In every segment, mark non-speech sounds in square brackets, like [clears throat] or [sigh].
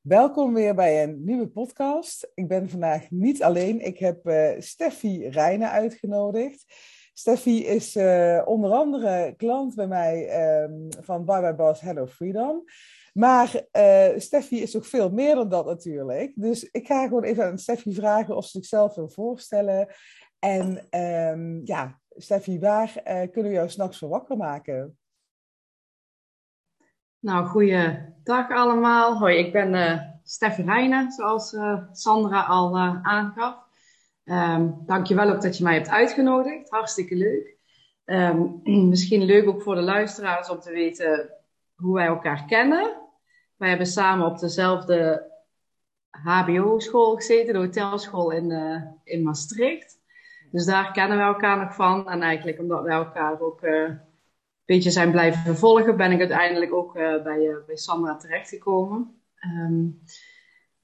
Welkom weer bij een nieuwe podcast. Ik ben vandaag niet alleen. Ik heb uh, Steffi Rijnen uitgenodigd. Steffi is uh, onder andere klant bij mij um, van Bye Bye Boss Hello Freedom. Maar uh, Steffi is ook veel meer dan dat natuurlijk. Dus ik ga gewoon even aan Steffi vragen of ze zichzelf wil voorstellen. En um, ja, Steffi, waar kunnen we jou s'nachts voor wakker maken? Nou, goeiedag allemaal. Hoi, ik ben uh, Steffi Rijnen, zoals uh, Sandra al uh, aangaf. Um, dankjewel ook dat je mij hebt uitgenodigd. Hartstikke leuk. Um, [clears throat] misschien leuk ook voor de luisteraars om te weten hoe wij elkaar kennen. Wij hebben samen op dezelfde HBO-school gezeten, de hotelschool in, in Maastricht. Dus daar kennen we elkaar nog van. En eigenlijk omdat wij elkaar ook beetje zijn blijven volgen, ben ik uiteindelijk ook uh, bij, uh, bij Sandra terechtgekomen. Um,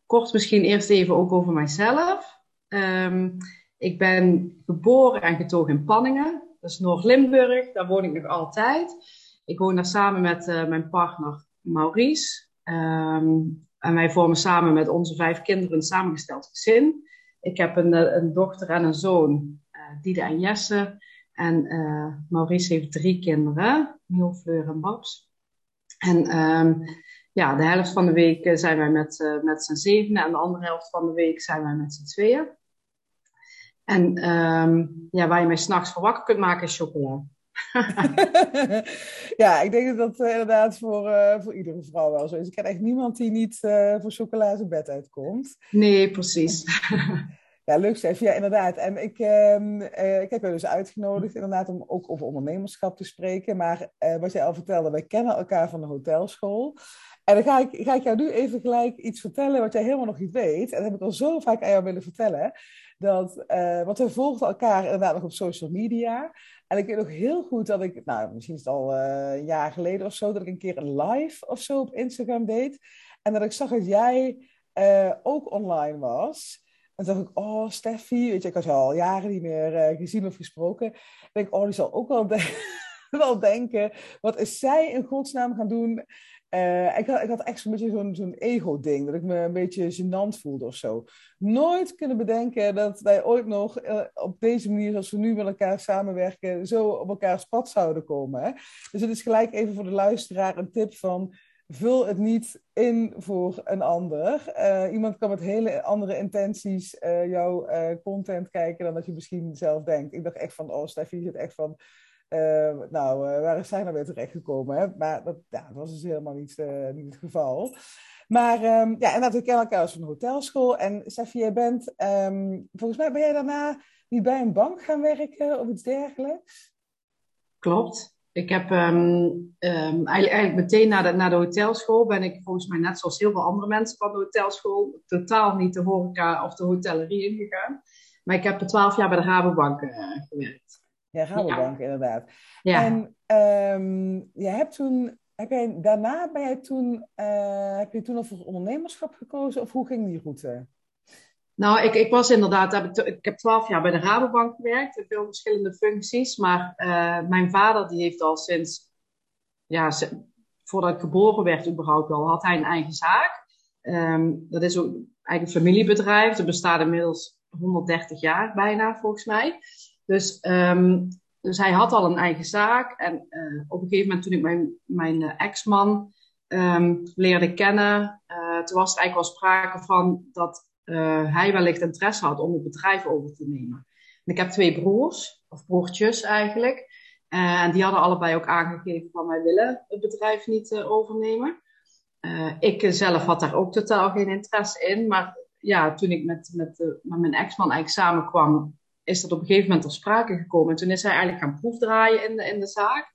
kort misschien eerst even ook over mijzelf. Um, ik ben geboren en getogen in Panningen, dat is Noord-Limburg, daar woon ik nog altijd. Ik woon daar samen met uh, mijn partner Maurice. Um, en wij vormen samen met onze vijf kinderen een samengesteld gezin. Ik heb een, een dochter en een zoon, Diede en Jesse. En uh, Maurice heeft drie kinderen, Miel, Fleur en Babs. En um, ja, de helft van de week eh, zijn wij met, uh, met z'n zevenen en de andere helft van de week zijn wij met z'n tweeën. En um, ja, waar je mij s'nachts voor wakker kunt maken is chocola. [laughs] ja, ik denk dat dat uh, inderdaad voor, uh, voor iedere vrouw wel zo is. Ik ken echt niemand die niet voor chocola zijn bed uitkomt. Nee, precies. [laughs] Ja, leuk Stef. Ja, inderdaad. En ik, uh, uh, ik heb je dus uitgenodigd inderdaad om ook over ondernemerschap te spreken. Maar uh, wat jij al vertelde, wij kennen elkaar van de hotelschool. En dan ga ik, ga ik jou nu even gelijk iets vertellen wat jij helemaal nog niet weet. En dat heb ik al zo vaak aan jou willen vertellen. Dat, uh, want we volgden elkaar inderdaad nog op social media. En ik weet nog heel goed dat ik, nou misschien is het al een jaar geleden of zo, dat ik een keer een live of zo op Instagram deed. En dat ik zag dat jij ook online was. En dacht ik, oh, Steffi, weet je, ik had al jaren niet meer uh, gezien of gesproken. Ik denk, oh, die zal ook wel, [laughs] wel denken, wat is zij in godsnaam gaan doen? Uh, ik, had, ik had echt zo'n beetje zo'n ego-ding, dat ik me een beetje gênant voelde of zo. Nooit kunnen bedenken dat wij ooit nog uh, op deze manier, zoals we nu met elkaar samenwerken, zo op elkaars pad zouden komen. Hè? Dus het is gelijk even voor de luisteraar een tip van vul het niet in voor een ander. Uh, iemand kan met hele andere intenties uh, jouw uh, content kijken dan dat je misschien zelf denkt. Ik dacht echt van, oh Steffi zit echt van, nou, waar is zij nou weer terechtgekomen? Hè? Maar dat, ja, was dus helemaal niet, niet het geval. Maar um, ja, en natuurlijk kennen elkaar als van de hotelschool. En Steffi, jij bent, um, volgens mij ben jij daarna niet bij een bank gaan werken of iets dergelijks? Klopt. Ik heb um, um, eigenlijk, meteen na de, na de hotelschool ben ik volgens mij net zoals heel veel andere mensen van de hotelschool totaal niet de horeca of de hotellerie ingegaan. Maar ik heb er twaalf jaar bij de Rabobank uh, gewerkt. Ja, Rabobank ja. inderdaad. Ja. En um, je hebt toen, heb jij, daarna ben jij toen, uh, heb je toen al voor ondernemerschap gekozen of hoe ging die route? Nou, ik, ik was inderdaad, ik heb twaalf jaar bij de Rabobank gewerkt, in veel verschillende functies. Maar uh, mijn vader, die heeft al sinds, ja, voordat ik geboren werd überhaupt al, had hij een eigen zaak. Um, dat is ook eigenlijk een familiebedrijf. Dat bestaat inmiddels 130 jaar bijna, volgens mij. Dus, um, dus hij had al een eigen zaak. En uh, op een gegeven moment, toen ik mijn, mijn uh, ex-man um, leerde kennen, toen was er eigenlijk wel sprake van dat uh, hij wellicht interesse had om het bedrijf over te nemen. En ik heb twee broers, of broertjes eigenlijk. Uh, en die hadden allebei ook aangegeven van wij willen het bedrijf niet uh, overnemen. ik zelf had daar ook totaal geen interesse in. Maar ja, toen ik met, met, met mijn ex-man eigenlijk samenkwam, is dat op een gegeven moment ter sprake gekomen. En toen is hij eigenlijk gaan proefdraaien in de, in de zaak.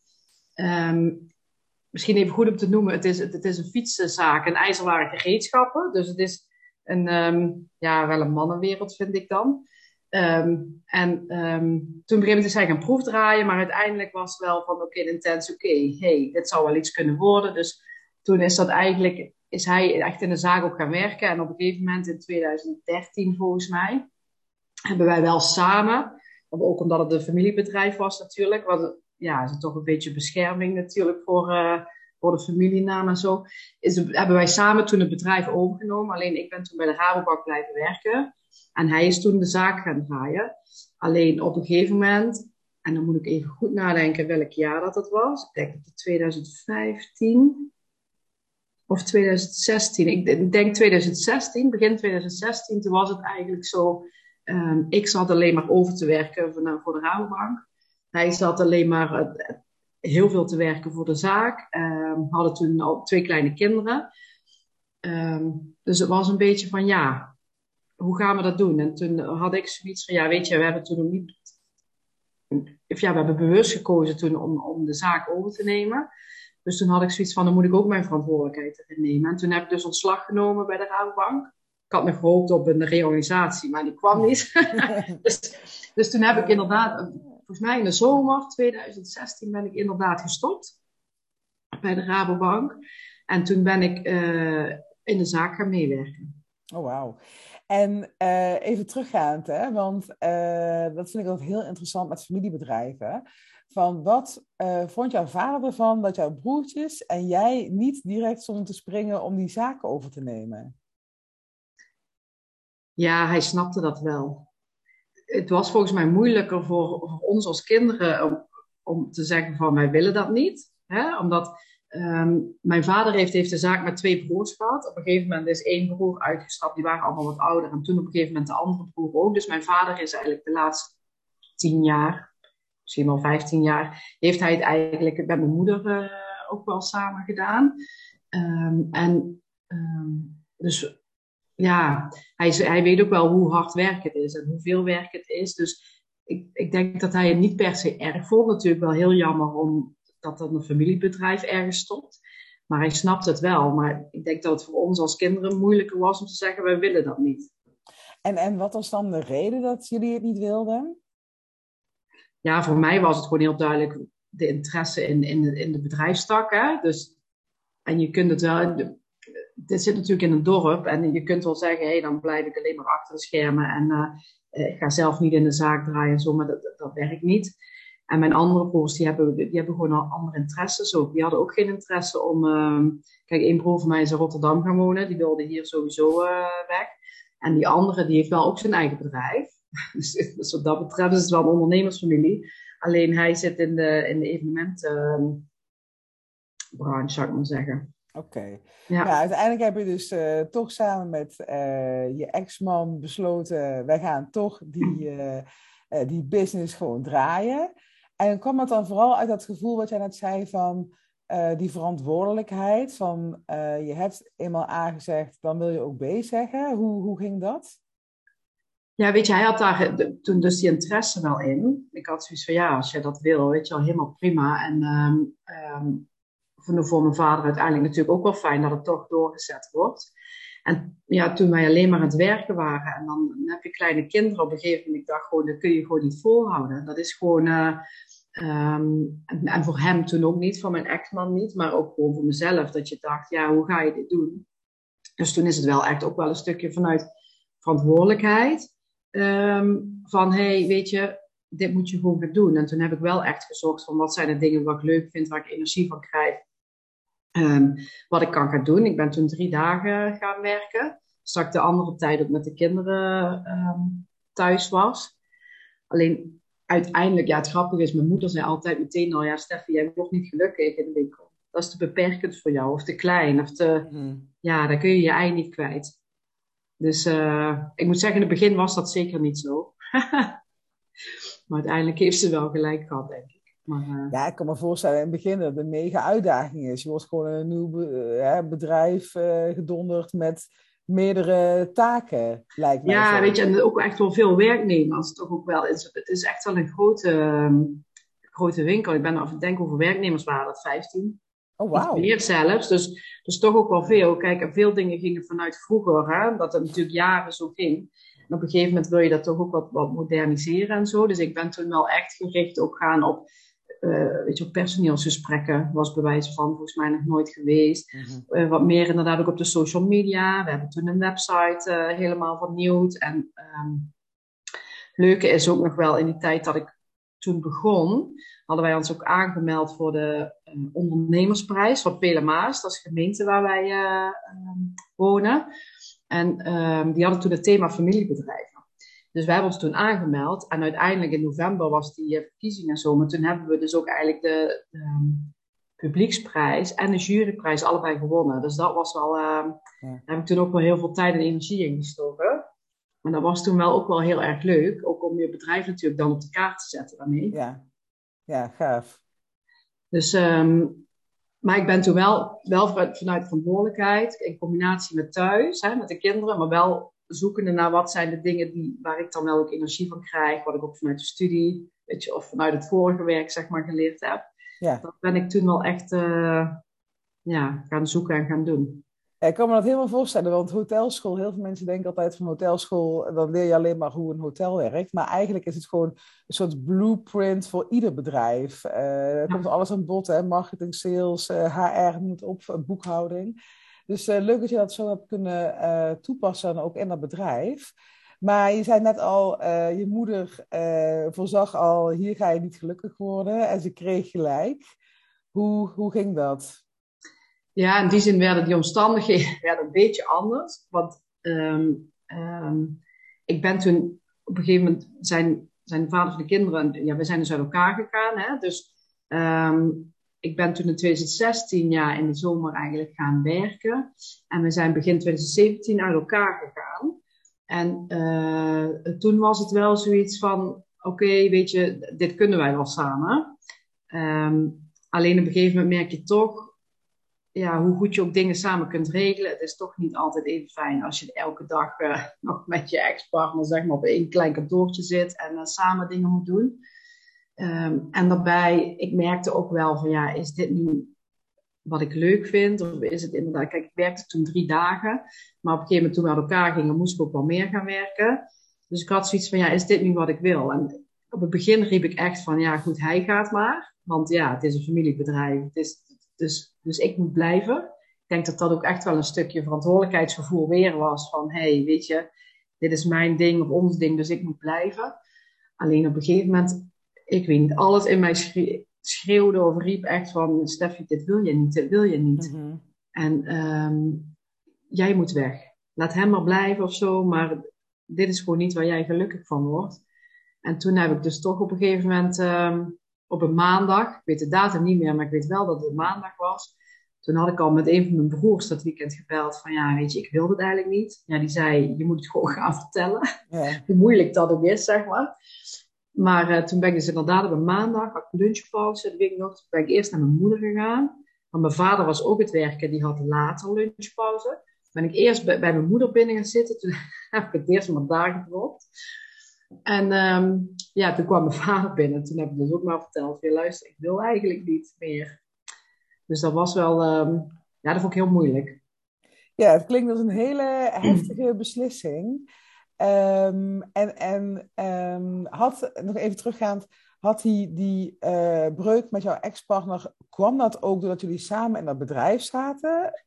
Um, misschien even goed om te noemen, het is, het, is een fietsenzaak en ijzerwaren gereedschappen. Dus het is een, um, ja, wel een mannenwereld, vind ik dan. Um, en um, toen begreep ik dus gaan proefdraaien, maar uiteindelijk was wel van oké, okay, intens, oké, hey, dit zou wel iets kunnen worden. Dus toen is dat eigenlijk, is hij echt in de zaak ook gaan werken. En op een gegeven moment in 2013 volgens mij, hebben wij wel samen, ook omdat het een familiebedrijf was natuurlijk, want ja, is het toch een beetje bescherming natuurlijk voor, uh, voor de familienaam en zo, is, hebben wij samen toen het bedrijf overgenomen. Alleen ik ben toen bij de Rabobank blijven werken. En hij is toen de zaak gaan draaien. Alleen op een gegeven moment, en dan moet ik even goed nadenken welk jaar dat het was. Ik denk dat het 2015 of 2016. Ik denk 2016, begin 2016. Toen was het eigenlijk zo. Um, ik zat alleen maar over te werken voor, de Rabobank. Hij zat alleen maar heel veel te werken voor de zaak. Um, hadden toen al twee kleine kinderen. Um, dus het was een beetje van ja, hoe gaan we dat doen? En toen had ik zoiets van ja, weet je, we hebben toen nog niet. Ja, we hebben bewust gekozen toen om, om de zaak over te nemen. Dus toen had ik zoiets van, dan moet ik ook mijn verantwoordelijkheid nemen. En toen heb ik dus ontslag genomen bij de Rabobank. Ik had nog gehoopt op een reorganisatie, maar die kwam niet. [laughs] dus, dus toen heb ik inderdaad, volgens mij in de zomer 2016 ben ik inderdaad gestopt bij de Rabobank. En toen ben ik uh, in de zaak gaan meewerken. Oh, wauw. En uh, even teruggaand, hè, want uh, dat vind ik altijd heel interessant met familiebedrijven van wat vond jouw vader ervan dat jouw broertjes en jij niet direct stonden te springen om die zaken over te nemen? Ja, hij snapte dat wel. Het was volgens mij moeilijker voor, voor ons als kinderen om, om, te zeggen van wij willen dat niet. Hè? Omdat um, mijn vader heeft, heeft de zaak met twee broers gehad. Op een gegeven moment is één broer uitgestapt, die waren allemaal wat ouder. En toen op een gegeven moment de andere broer ook. Dus mijn vader is eigenlijk de laatste tien jaar misschien al 15 jaar, heeft hij het eigenlijk met mijn moeder uh, ook wel samen gedaan. Um, en um, dus ja, hij, hij weet ook wel hoe hard werk het is en hoeveel werk het is. Dus ik, ik denk dat hij het niet per se erg vond. Natuurlijk wel heel jammer om dat dan een familiebedrijf ergens stopt. Maar hij snapt het wel. Maar ik denk dat het voor ons als kinderen moeilijker was om te zeggen, wij willen dat niet. En, en wat was dan de reden dat jullie het niet wilden? ja, voor mij was het gewoon heel duidelijk de interesse in, in, de, in de bedrijfstak. Hè? Dus, en je kunt het wel. Dit zit natuurlijk in een dorp en je kunt wel zeggen: hé, hey, dan blijf ik alleen maar achter de schermen en ik ga zelf niet in de zaak draaien en zo, maar dat, dat werkt niet. En mijn andere broers, die hebben, die hebben gewoon al andere interesses ook. Die hadden ook geen interesse om. Uh, kijk, één broer van mij is in Rotterdam gaan wonen, die wilde hier sowieso uh, weg. En die andere, die heeft wel ook zijn eigen bedrijf. [laughs] Dus, dus, wat dat betreft is het wel een ondernemersfamilie. Alleen hij zit in de, in de evenementenbranche, zou ik maar zeggen. Oké. Ja. Nou, uiteindelijk heb je dus uh, toch samen met uh, je ex-man besloten, wij gaan toch die, uh, [clears throat] die business gewoon draaien. En kwam het dan vooral uit dat gevoel wat jij net zei van die verantwoordelijkheid, van je hebt eenmaal A gezegd, dan wil je ook B zeggen. Hoe, hoe ging dat? Ja, weet je, hij had daar toen dus die interesse wel in. Ik had zoiets van, ja, als je dat wil, weet je wel, helemaal prima. En um, um, voor, mijn vader uiteindelijk natuurlijk ook wel fijn dat het toch doorgezet wordt. En ja, toen wij alleen maar aan het werken waren en dan heb je kleine kinderen op een gegeven moment, ik dacht gewoon, dat kun je gewoon niet volhouden. Dat is gewoon, uh, um, en, voor hem toen ook niet, voor mijn ex-man niet, maar ook gewoon voor mezelf, dat je dacht, ja, hoe ga je dit doen? Dus toen is het wel echt ook wel een stukje vanuit verantwoordelijkheid. Um, van hey, weet je, dit moet je gewoon gaan doen. En toen heb ik wel echt gezocht van wat zijn de dingen wat ik leuk vind, waar ik energie van krijg. Um, wat ik kan gaan doen. Ik ben toen drie dagen gaan werken. Zodat de andere tijd ook met de kinderen um, thuis was. Alleen uiteindelijk, ja, het grappige is, mijn moeder zei altijd meteen al, ja, Steffi, jij wordt niet gelukkig in de winkel. Dat is te beperkend voor jou, of te klein, of te, mm. ja, daar kun je je ei niet kwijt. Dus uh, ik moet zeggen, in het begin was dat zeker niet zo. [laughs] maar uiteindelijk heeft ze wel gelijk gehad, denk ik. Maar, uh... Ja, ik kan me voorstellen in het begin dat het een mega uitdaging is. Je wordt gewoon een nieuw uh, bedrijf gedonderd met meerdere taken, lijkt mij. Ja, weet je, en ook echt wel veel werknemers. Toch ook wel, het is echt wel een grote, um, grote winkel. Ik ben af denk hoeveel werknemers waren dat, 15? Oh, wow. meer zelfs. Dus, dus toch ook wel veel. Kijk, en veel dingen gingen vanuit vroeger, hè, dat het natuurlijk jaren zo ging. En op een gegeven moment wil je dat toch ook wat, wat moderniseren en zo. Dus ik ben toen wel echt gericht ook gaan op, uh, weet je, op personeelsgesprekken. Was bij wijze van volgens mij nog nooit geweest. Mm -hmm. uh, wat meer inderdaad ook op de social media. We hebben toen een website uh, helemaal vernieuwd. En um, leuke is ook nog wel in die tijd dat ik toen begon, hadden wij ons ook aangemeld voor de ondernemersprijs van Pelemaas. Dat is de gemeente waar wij uh, wonen. En ehm, die hadden toen het thema familiebedrijven. Dus wij hebben ons toen aangemeld. En uiteindelijk in november was die uh, verkiezing en zo. Maar toen hebben we dus ook eigenlijk de, de um, publieksprijs en de juryprijs allebei gewonnen. Dus dat was wel... Ja. Daar heb ik toen ook wel heel veel tijd en energie in gestoken. Maar dat was toen wel ook wel heel erg leuk. Ook om je bedrijf natuurlijk dan op de kaart te zetten daarmee. Ja, ja gaaf. Dus, um, maar ik ben toen wel, wel vanuit, vanuit verantwoordelijkheid, in combinatie met thuis, hè, met de kinderen, maar wel zoekende naar wat zijn de dingen die, waar ik dan wel ook energie van krijg, wat ik ook vanuit de studie, weet je, of vanuit het vorige werk, zeg maar, geleerd heb. Ja. Dat ben ik toen wel echt uh, ja, gaan zoeken en gaan doen. Ja, ik kan me dat helemaal voorstellen, want hotelschool, heel veel mensen denken altijd van hotelschool, dan leer je alleen maar hoe een hotel werkt. Maar eigenlijk is het gewoon een soort blueprint voor ieder bedrijf. Uh, er komt alles aan bod, hè? marketing, sales, uh, HR, moet op, boekhouding. Dus uh, leuk dat je dat zo hebt kunnen toepassen ook in dat bedrijf. Maar je zei net al, je moeder voorzag al, hier ga je niet gelukkig worden. En ze kreeg gelijk. Hoe, hoe ging dat? Ja, in die zin werden die omstandigheden [laughs] werden een beetje anders. Want um, um, ik ben toen op een gegeven moment zijn, zijn de vader van de kinderen, ja, we zijn dus uit elkaar gegaan. Hè? Dus um, ik ben toen in 2016 ja, in de zomer eigenlijk gaan werken. En we zijn begin 2017 uit elkaar gegaan. En uh, toen was het wel zoiets van: oké, weet je, dit kunnen wij wel samen. alleen op een gegeven moment merk je toch ja, hoe goed je ook dingen samen kunt regelen. Het is toch niet altijd even fijn als je elke dag uh, [laughs] nog met je ex-partner zeg maar, op één klein kantoortje zit en uh, samen dingen moet doen. Um, en daarbij, ik merkte ook wel van ja, is dit nu wat ik leuk vind? Of is het inderdaad, kijk, ik werkte toen drie dagen, maar op een gegeven moment toen we uit elkaar gingen, moest ik ook wel meer gaan werken. Dus ik had zoiets van ja, is dit nu wat ik wil? En op het begin riep ik echt van ja, goed, hij gaat maar. Want ja, het is een familiebedrijf. Het is, dus, dus ik moet blijven. Ik denk dat dat ook echt wel een stukje verantwoordelijkheidsgevoel weer was. Van, hey, weet je, dit is mijn ding of ons ding, dus ik moet blijven. Alleen op een gegeven moment, ik weet niet, alles in mij schreeuwde of riep echt van... Steffi, dit wil je niet, dit wil je niet. Mhm. En um, jij moet weg. Laat hem maar blijven of zo, maar dit is gewoon niet waar jij gelukkig van wordt. En toen heb ik dus toch op een gegeven moment... Um, op een maandag. Ik weet de datum niet meer, maar ik weet wel dat het een maandag was. Toen had ik al met een van mijn broers dat weekend gebeld van ja, weet je, ik wil het eigenlijk niet. Ja, die zei, je moet het gewoon gaan vertellen. Ja. [laughs] Hoe moeilijk dat ook is, zeg maar. Maar uh, toen ben ik dus inderdaad op een maandag, had lunchpauze, dat weet ik nog. Ben ik eerst naar mijn moeder gegaan. Want mijn vader was ook het werken, die had later lunchpauze. Ben ik eerst bij, mijn moeder binnen gaan zitten. Toen [laughs] heb ik het eerst maar daar gedropt. En um, ja, toen kwam mijn vader binnen. Toen heb ik dus ook maar verteld: je luister, ik wil eigenlijk niet meer. Dus dat was wel, um, ja, dat vond ik heel moeilijk. Ja, het klinkt als een hele heftige beslissing. Um, en en had, nog even teruggaand, had die, die uh, breuk met jouw ex-partner, kwam dat ook doordat jullie samen in dat bedrijf zaten?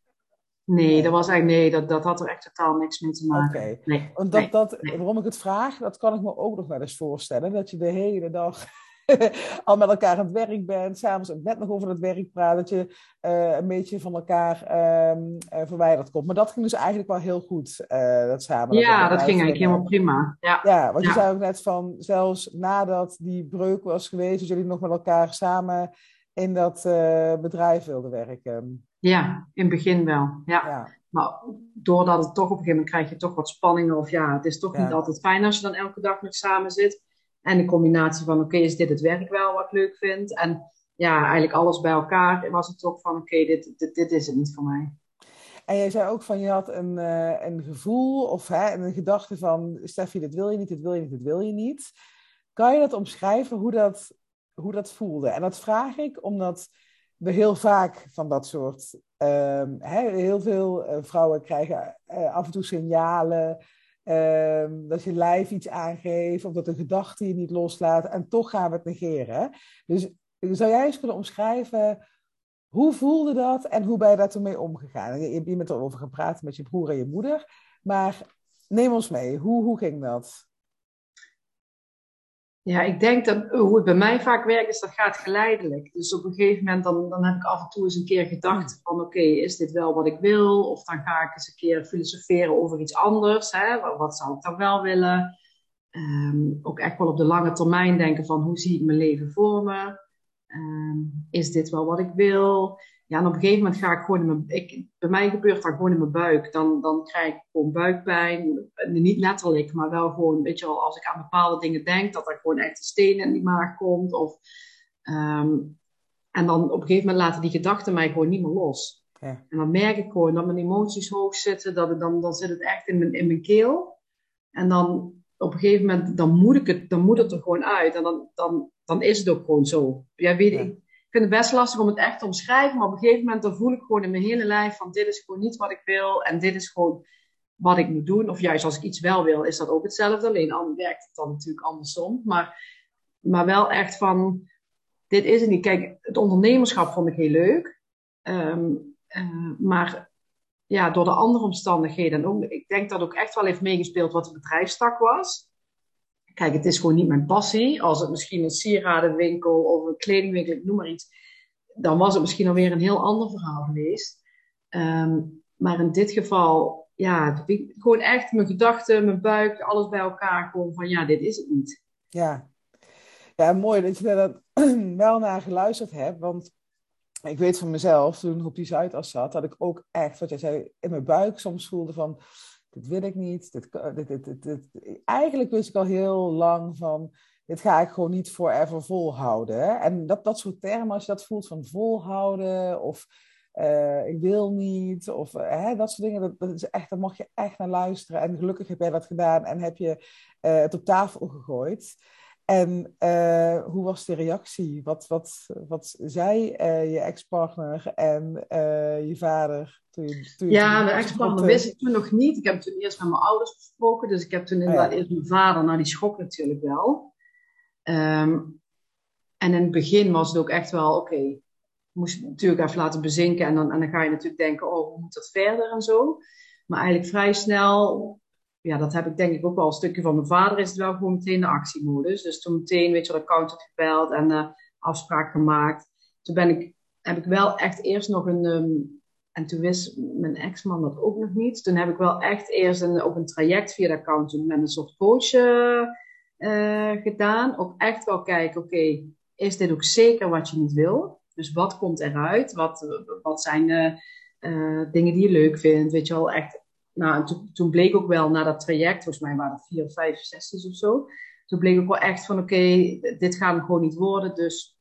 Nee, dat was eigenlijk, nee, dat, dat had er echt totaal niks mee te maken. Oké, nee, want dat, dat, waarom ik het vraag, dat kan ik me ook nog wel eens voorstellen. Dat je de hele dag [laughs] al met elkaar aan het werk bent, s'avonds net nog over het werk praat, dat je uh, een beetje van elkaar uh, verwijderd komt. Maar dat ging dus eigenlijk wel heel goed, uh, dat samen. Ja, dat, ging eigenlijk helemaal prima. Ja, ja want je zei ook net van, zelfs nadat die breuk was geweest, dat jullie nog met elkaar samen in dat bedrijf wilden werken. Ja, in het begin wel. Ja. Maar doordat het toch op een gegeven moment krijg je toch wat spanningen. Of ja, het is toch niet altijd fijn als je dan elke dag nog samen zit. En de combinatie van oké, is dit het werk wel wat ik leuk vind? En ja, eigenlijk alles bij elkaar was het toch van oké, dit, dit, dit is het niet voor mij. En jij zei ook van je had een, uh, een gevoel of hè, een gedachte van Steffi, dit wil je niet, dit wil je niet, dit wil je niet. Kan je dat omschrijven hoe dat, hoe dat voelde? En dat vraag ik omdat we heel vaak van dat soort. Um, heel veel uh, vrouwen krijgen uh, af en toe signalen. Um, dat je lijf iets aangeeft of dat de gedachte je niet loslaat. En toch gaan we het negeren. Dus zou jij eens kunnen omschrijven. Hoe voelde dat en hoe ben je daar toen mee omgegaan? Je, je bent erover gepraat met je broer en je moeder. Maar neem ons mee. Hoe, hoe ging dat? Ja, ik denk dat hoe het bij mij vaak werkt, is dat gaat geleidelijk. Dus op een gegeven moment dan, dan heb ik af en toe eens een keer gedacht van oké, is dit wel wat ik wil? Of dan ga ik eens een keer filosoferen over iets anders. Hè? Wat zou ik dan wel willen? Ehm, ook echt wel op de lange termijn denken van hoe zie ik mijn leven voor me? Ehm, is dit wel wat ik wil? Ja, en op een gegeven moment ga ik gewoon in mijn... Ik, bij mij gebeurt dat gewoon in mijn buik. Dan, dan krijg ik gewoon buikpijn. Niet letterlijk, maar wel gewoon, weet je wel, als ik aan bepaalde dingen denk, dat er gewoon echt een steen in die maag komt. Of, ehm, en dan op een gegeven moment laten die gedachten mij gewoon niet meer los. Ja. En dan merk ik gewoon dat mijn emoties hoog zitten. Dat het, dan, dan zit het echt in mijn, in mijn keel. En dan op een gegeven moment, dan moet, ik het, dan moet het er gewoon uit. En dan, dan, dan is het ook gewoon zo. Ja, weet, Ik vind het best lastig om het echt te omschrijven, maar op een gegeven moment dan voel ik gewoon in mijn hele lijf van dit is gewoon niet wat ik wil en dit is gewoon wat ik moet doen. Of juist als ik iets wel wil, is dat ook hetzelfde. Alleen dan werkt het dan natuurlijk andersom. Maar, maar wel echt van, dit is het niet. Kijk, het ondernemerschap vond ik heel leuk. Ehm, eh, maar ja, door de andere omstandigheden. ook, ik denk dat ook echt wel heeft meegespeeld wat de bedrijfstak was. Kijk, het is gewoon niet mijn passie. Als het misschien een sieradenwinkel of een kledingwinkel, noem maar iets. Dan was het misschien alweer een heel ander verhaal geweest. Ehm, maar in dit geval, ja, gewoon echt mijn gedachten, mijn buik, alles bij elkaar. Gewoon van, ja, dit is het niet. Ja, ja mooi dat je er [clears throat] wel naar geluisterd hebt. Want ik weet van mezelf, toen ik op die Zuidas zat, dat ik ook echt, wat jij zei, in mijn buik soms voelde van, dit wil ik niet. Dit, dit, dit, dit, Eigenlijk wist ik al heel lang van, dit ga ik gewoon niet forever volhouden. En dat, dat soort termen, als je dat voelt van volhouden of uh, ik wil niet, of uh, hè, dat soort dingen, dat, is echt, daar mag je echt naar luisteren. En gelukkig heb jij dat gedaan en heb je uh, het op tafel gegooid. En uh, hoe was de reactie? Wat, wat, wat zei uh, je ex-partner en uh, je vader? Toen je, toen ja, mijn ex-partner wist ik toen nog niet. Ik heb toen eerst met mijn ouders besproken. Dus ik heb toen inderdaad oh, ja. eerst mijn vader. Nou, die schok natuurlijk wel. Um, en in het begin was het ook echt wel, oké, okay, moest het natuurlijk even laten bezinken. En dan, en dan ga je natuurlijk denken, oh, hoe moet dat verder en zo. Maar eigenlijk vrij snel ja, dat heb ik denk ik ook wel een stukje van mijn vader, is het wel gewoon meteen de actiemodus. Dus toen meteen, weet je, de accountant gebeld en uh, afspraak gemaakt. Toen ben ik, heb ik wel echt eerst nog een, um, en toen wist mijn ex-man dat ook nog niet. Toen heb ik wel echt eerst een, op een traject via de accountant met een soort coach uh, uh, gedaan. Ook echt wel kijken, oké, is dit ook zeker wat je niet wil? Dus wat komt eruit? Wat, wat zijn de dingen die je leuk vindt? Weet je wel, echt nou, toen, bleek ook wel na dat traject, volgens mij waren het vier vijf sessies of zo. Toen bleek ook wel echt van, oké, dit gaat gewoon niet worden. Dus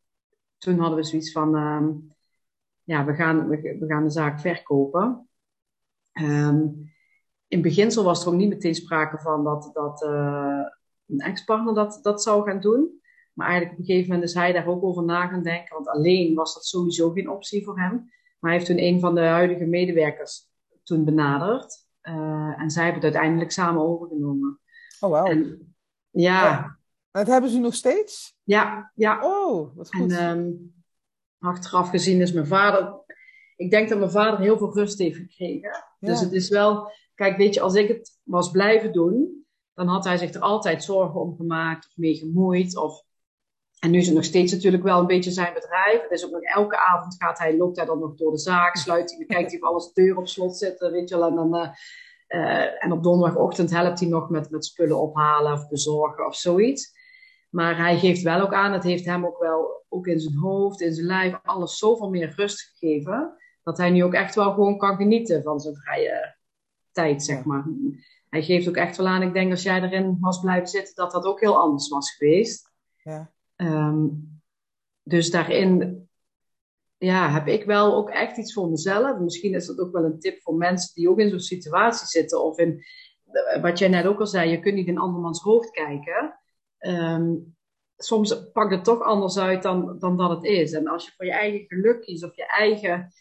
toen hadden we zoiets van, um, ja, we gaan, we, gaan de zaak verkopen. Um, in beginsel was er ook niet meteen sprake van dat, dat uh, een ex-partner dat, dat zou gaan doen. Maar eigenlijk op een gegeven moment is hij daar ook over na gaan denken. Want alleen was dat sowieso geen optie voor hem. Maar hij heeft toen een van de huidige medewerkers toen benaderd. Uh, en zij hebben het uiteindelijk samen overgenomen. Oh, wauw. Ja. ja. Dat hebben ze nog steeds? Ja, ja. Oh, wat goed. En um, achteraf gezien is mijn vader... Ik denk dat mijn vader heel veel rust heeft gekregen. Ja. Dus het is wel... Kijk, weet je, als ik het was blijven doen... dan had hij zich er altijd zorgen om gemaakt of mee gemoeid. Of en nu is het nog steeds natuurlijk wel een beetje zijn bedrijf. Het is ook nog elke avond gaat hij, loopt hij dan nog door de zaak, sluit hij, kijkt hij of alles deur op slot zitten, weet je wel. En, dan, uh, uh, en op donderdagochtend helpt hij nog met, met spullen ophalen of bezorgen of zoiets. Maar hij geeft wel ook aan, het heeft hem ook wel, ook in zijn hoofd, in zijn lijf, alles zoveel meer rust gegeven. Dat hij nu ook echt wel gewoon kan genieten van zijn vrije tijd, zeg maar. Hij geeft ook echt wel aan, ik denk als jij erin was blijven zitten, dat dat ook heel anders was geweest. Ja. Um, dus daarin ja, heb ik wel ook echt iets voor mezelf. Misschien is dat ook wel een tip voor mensen die ook in zo'n situatie zitten. Of in, wat jij net ook al zei, je kunt niet in andermans hoofd kijken. Um, soms pakt het toch anders uit dan, dan dat het is. En als je voor je eigen geluk kiest of je eigen...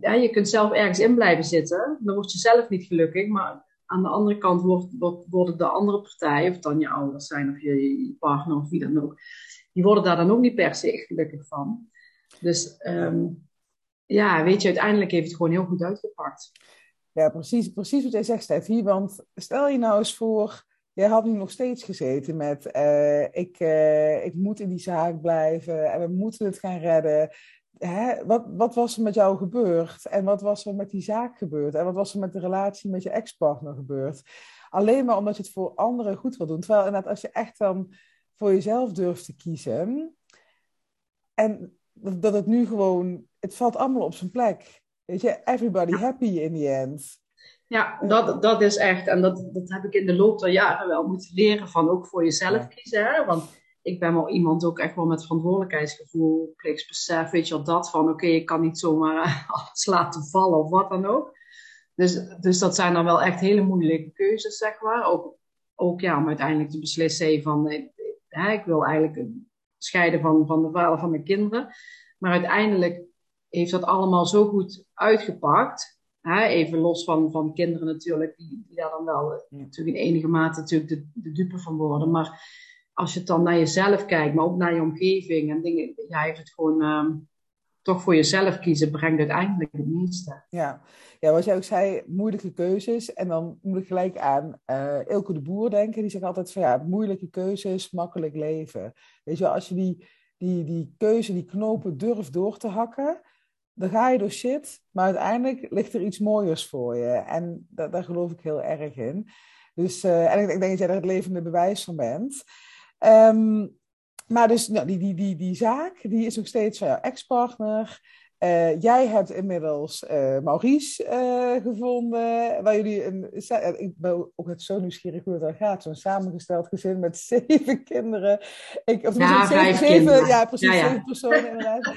Je kunt zelf ergens in blijven zitten. Dan word je zelf niet gelukkig. Maar aan de andere kant wordt, wordt, worden de andere partij, of dan je ouders zijn of je partner of wie dan ook die worden daar dan ook niet per se gelukkig van. Dus um, ja, weet je, uiteindelijk heeft het gewoon heel goed uitgepakt. Ja, precies, precies wat jij zegt, Steffi. Want stel je nou eens voor jij had nu nog steeds gezeten met uh, ik, uh, ik moet in die zaak blijven en we moeten het gaan redden. Hè? Wat, wat was er met jou gebeurd? En wat was er met die zaak gebeurd? En wat was er met de relatie met je ex-partner gebeurd? Alleen maar omdat je het voor anderen goed wil doen. Terwijl inderdaad, als je echt dan voor jezelf durft te kiezen. En dat het nu gewoon, het valt allemaal op zijn plek. Weet je, everybody happy in the end. Ja, dat, dat is echt, en dat, dat heb ik in de loop der jaren wel moeten leren van ook voor jezelf kiezen. Hè? Want ik ben wel iemand ook echt wel met verantwoordelijkheidsgevoel, plichtsbesef, weet je wel, dat van oké, ik kan niet zomaar [laughs] alles laten vallen of wat dan ook. Dus, dus dat zijn dan wel echt hele moeilijke keuzes, zeg maar. Ook, ook ja, om uiteindelijk te beslissen van, hè, ik wil eigenlijk scheiden van, van de vader van mijn kinderen. Maar uiteindelijk heeft dat allemaal zo goed uitgepakt. Hè? Even los van, van kinderen natuurlijk, die, die daar dan wel eh, natuurlijk in enige mate natuurlijk de, de dupe van worden. Maar als je dan naar jezelf kijkt, maar ook naar je omgeving en dingen, ja, heeft het gewoon ehm, toch voor jezelf kiezen, brengt uiteindelijk het meeste. Ja. ja, wat jij ook zei, moeilijke keuzes. En dan moet ik gelijk aan uh, Ilke de Boer denken. Die zegt altijd van ja, moeilijke keuzes, makkelijk leven. Weet je wel, als je die, die, die keuze, die knopen durft door te hakken, dan ga je door shit, maar uiteindelijk ligt er iets mooiers voor je. En daar geloof ik heel erg in. Dus, uh, en ik, denk dat jij daar het levende bewijs van bent. Um, maar dus nou, die, die, die, die zaak, die is nog steeds van jouw ex-partner. Uh, jij hebt inmiddels uh, Maurice uh, gevonden, waar jullie een. Ik ben ook net zo nieuwsgierig hoe het dan gaat. Zo'n samengesteld gezin met [laughs] zeven kinderen. Ik, of ja, zeven, zeven, ja, precies, ja, ja. zeven personen inderdaad.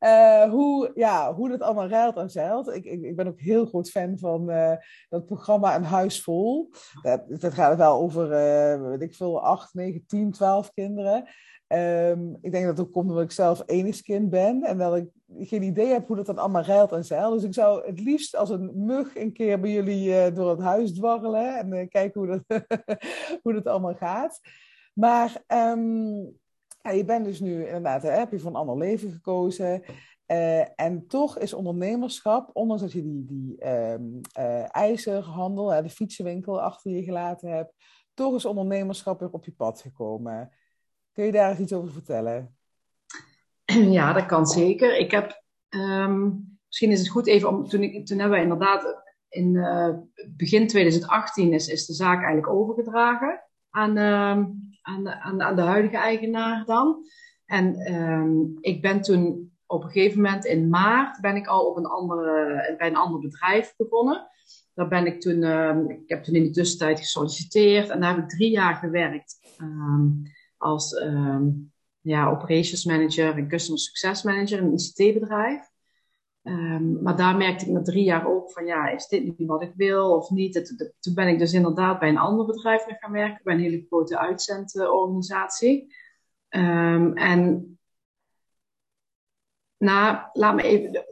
Uh, [laughs] hoe, ja, hoe dat allemaal ruilt en zeilt. Ik, ik, ik ben ook heel groot fan van uh, dat programma Een Huis Vol. Dat, dat gaat wel over, uh, weet ik veel, 8, 9, 10, 12 kinderen. Um, ik denk dat het komt omdat ik zelf enigskind ben en dat ik geen idee heb hoe dat dan allemaal ruilt en zeilt. Dus ik zou het liefst als een mug een keer bij jullie door het huis dwarrelen en kijken hoe dat, [laughs] hoe dat allemaal gaat. Maar um, ja, je bent dus nu inderdaad, hè, heb je voor een ander leven gekozen. Uh, en toch is ondernemerschap, ondanks dat je die, die um, ijzerhandel, de fietsenwinkel achter je gelaten hebt, toch is ondernemerschap weer op je pad gekomen. Kun je daar iets over vertellen? [clears throat] Ja, dat kan zeker. Ik heb, um, misschien is het goed even om, toen, ik, toen hebben we inderdaad in uh, begin 2018 is, is de zaak eigenlijk overgedragen aan, uh, aan, de, aan, de huidige eigenaar dan. En um, ik ben toen op een gegeven moment in maart ben ik al op een andere, bij een ander bedrijf begonnen. Daar ben ik toen, ik heb toen in de tussentijd gesolliciteerd en daar heb ik drie jaar gewerkt als ja, operations manager en customer success manager in een ICT-bedrijf. Um, maar daar merkte ik na drie jaar ook van, ja, is dit niet wat ik wil of niet? toen ben ik dus inderdaad bij een ander bedrijf gaan werken, bij een hele grote uitzendorganisatie. Um, en nou, laat me even,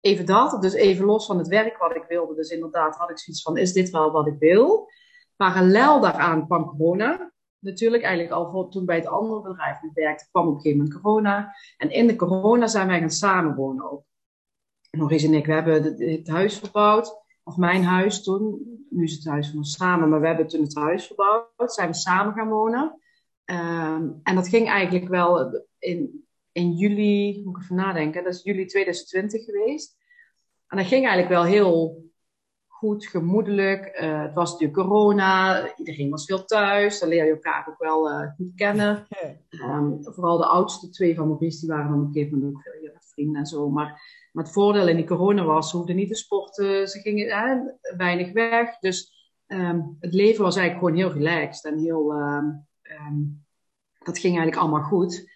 even dat, dus even los van het werk wat ik wilde. Dus inderdaad had ik zoiets van, is dit wel wat ik wil? Parallel daaraan kwam corona. Natuurlijk, eigenlijk al voor, toen bij het andere bedrijf werkte, kwam op een gegeven moment corona. En in de corona zijn wij gaan samenwonen ook. Maurice en ik, we hebben het huis verbouwd. Of mijn huis toen. Nu is het huis van ons samen, maar we hebben toen het huis verbouwd. Zijn we samen gaan wonen. Um, en dat ging eigenlijk wel in, in juli, moet ik even nadenken, dat is juli 2020 geweest. En dat ging eigenlijk wel heel goed, gemoedelijk. Uh, het was natuurlijk corona, iedereen was veel thuis. Dan leer je elkaar ook wel uh, goed kennen. [laughs] Um, vooral de oudste twee van Maurice, die waren dan op een gegeven moment ook veel vrienden en zo. Maar maar het voordeel in die corona was, ze hoefden niet te sporten, ze gingen eh, weinig weg. Dus um, het leven was eigenlijk gewoon heel relaxed en heel, um, dat ging eigenlijk allemaal goed.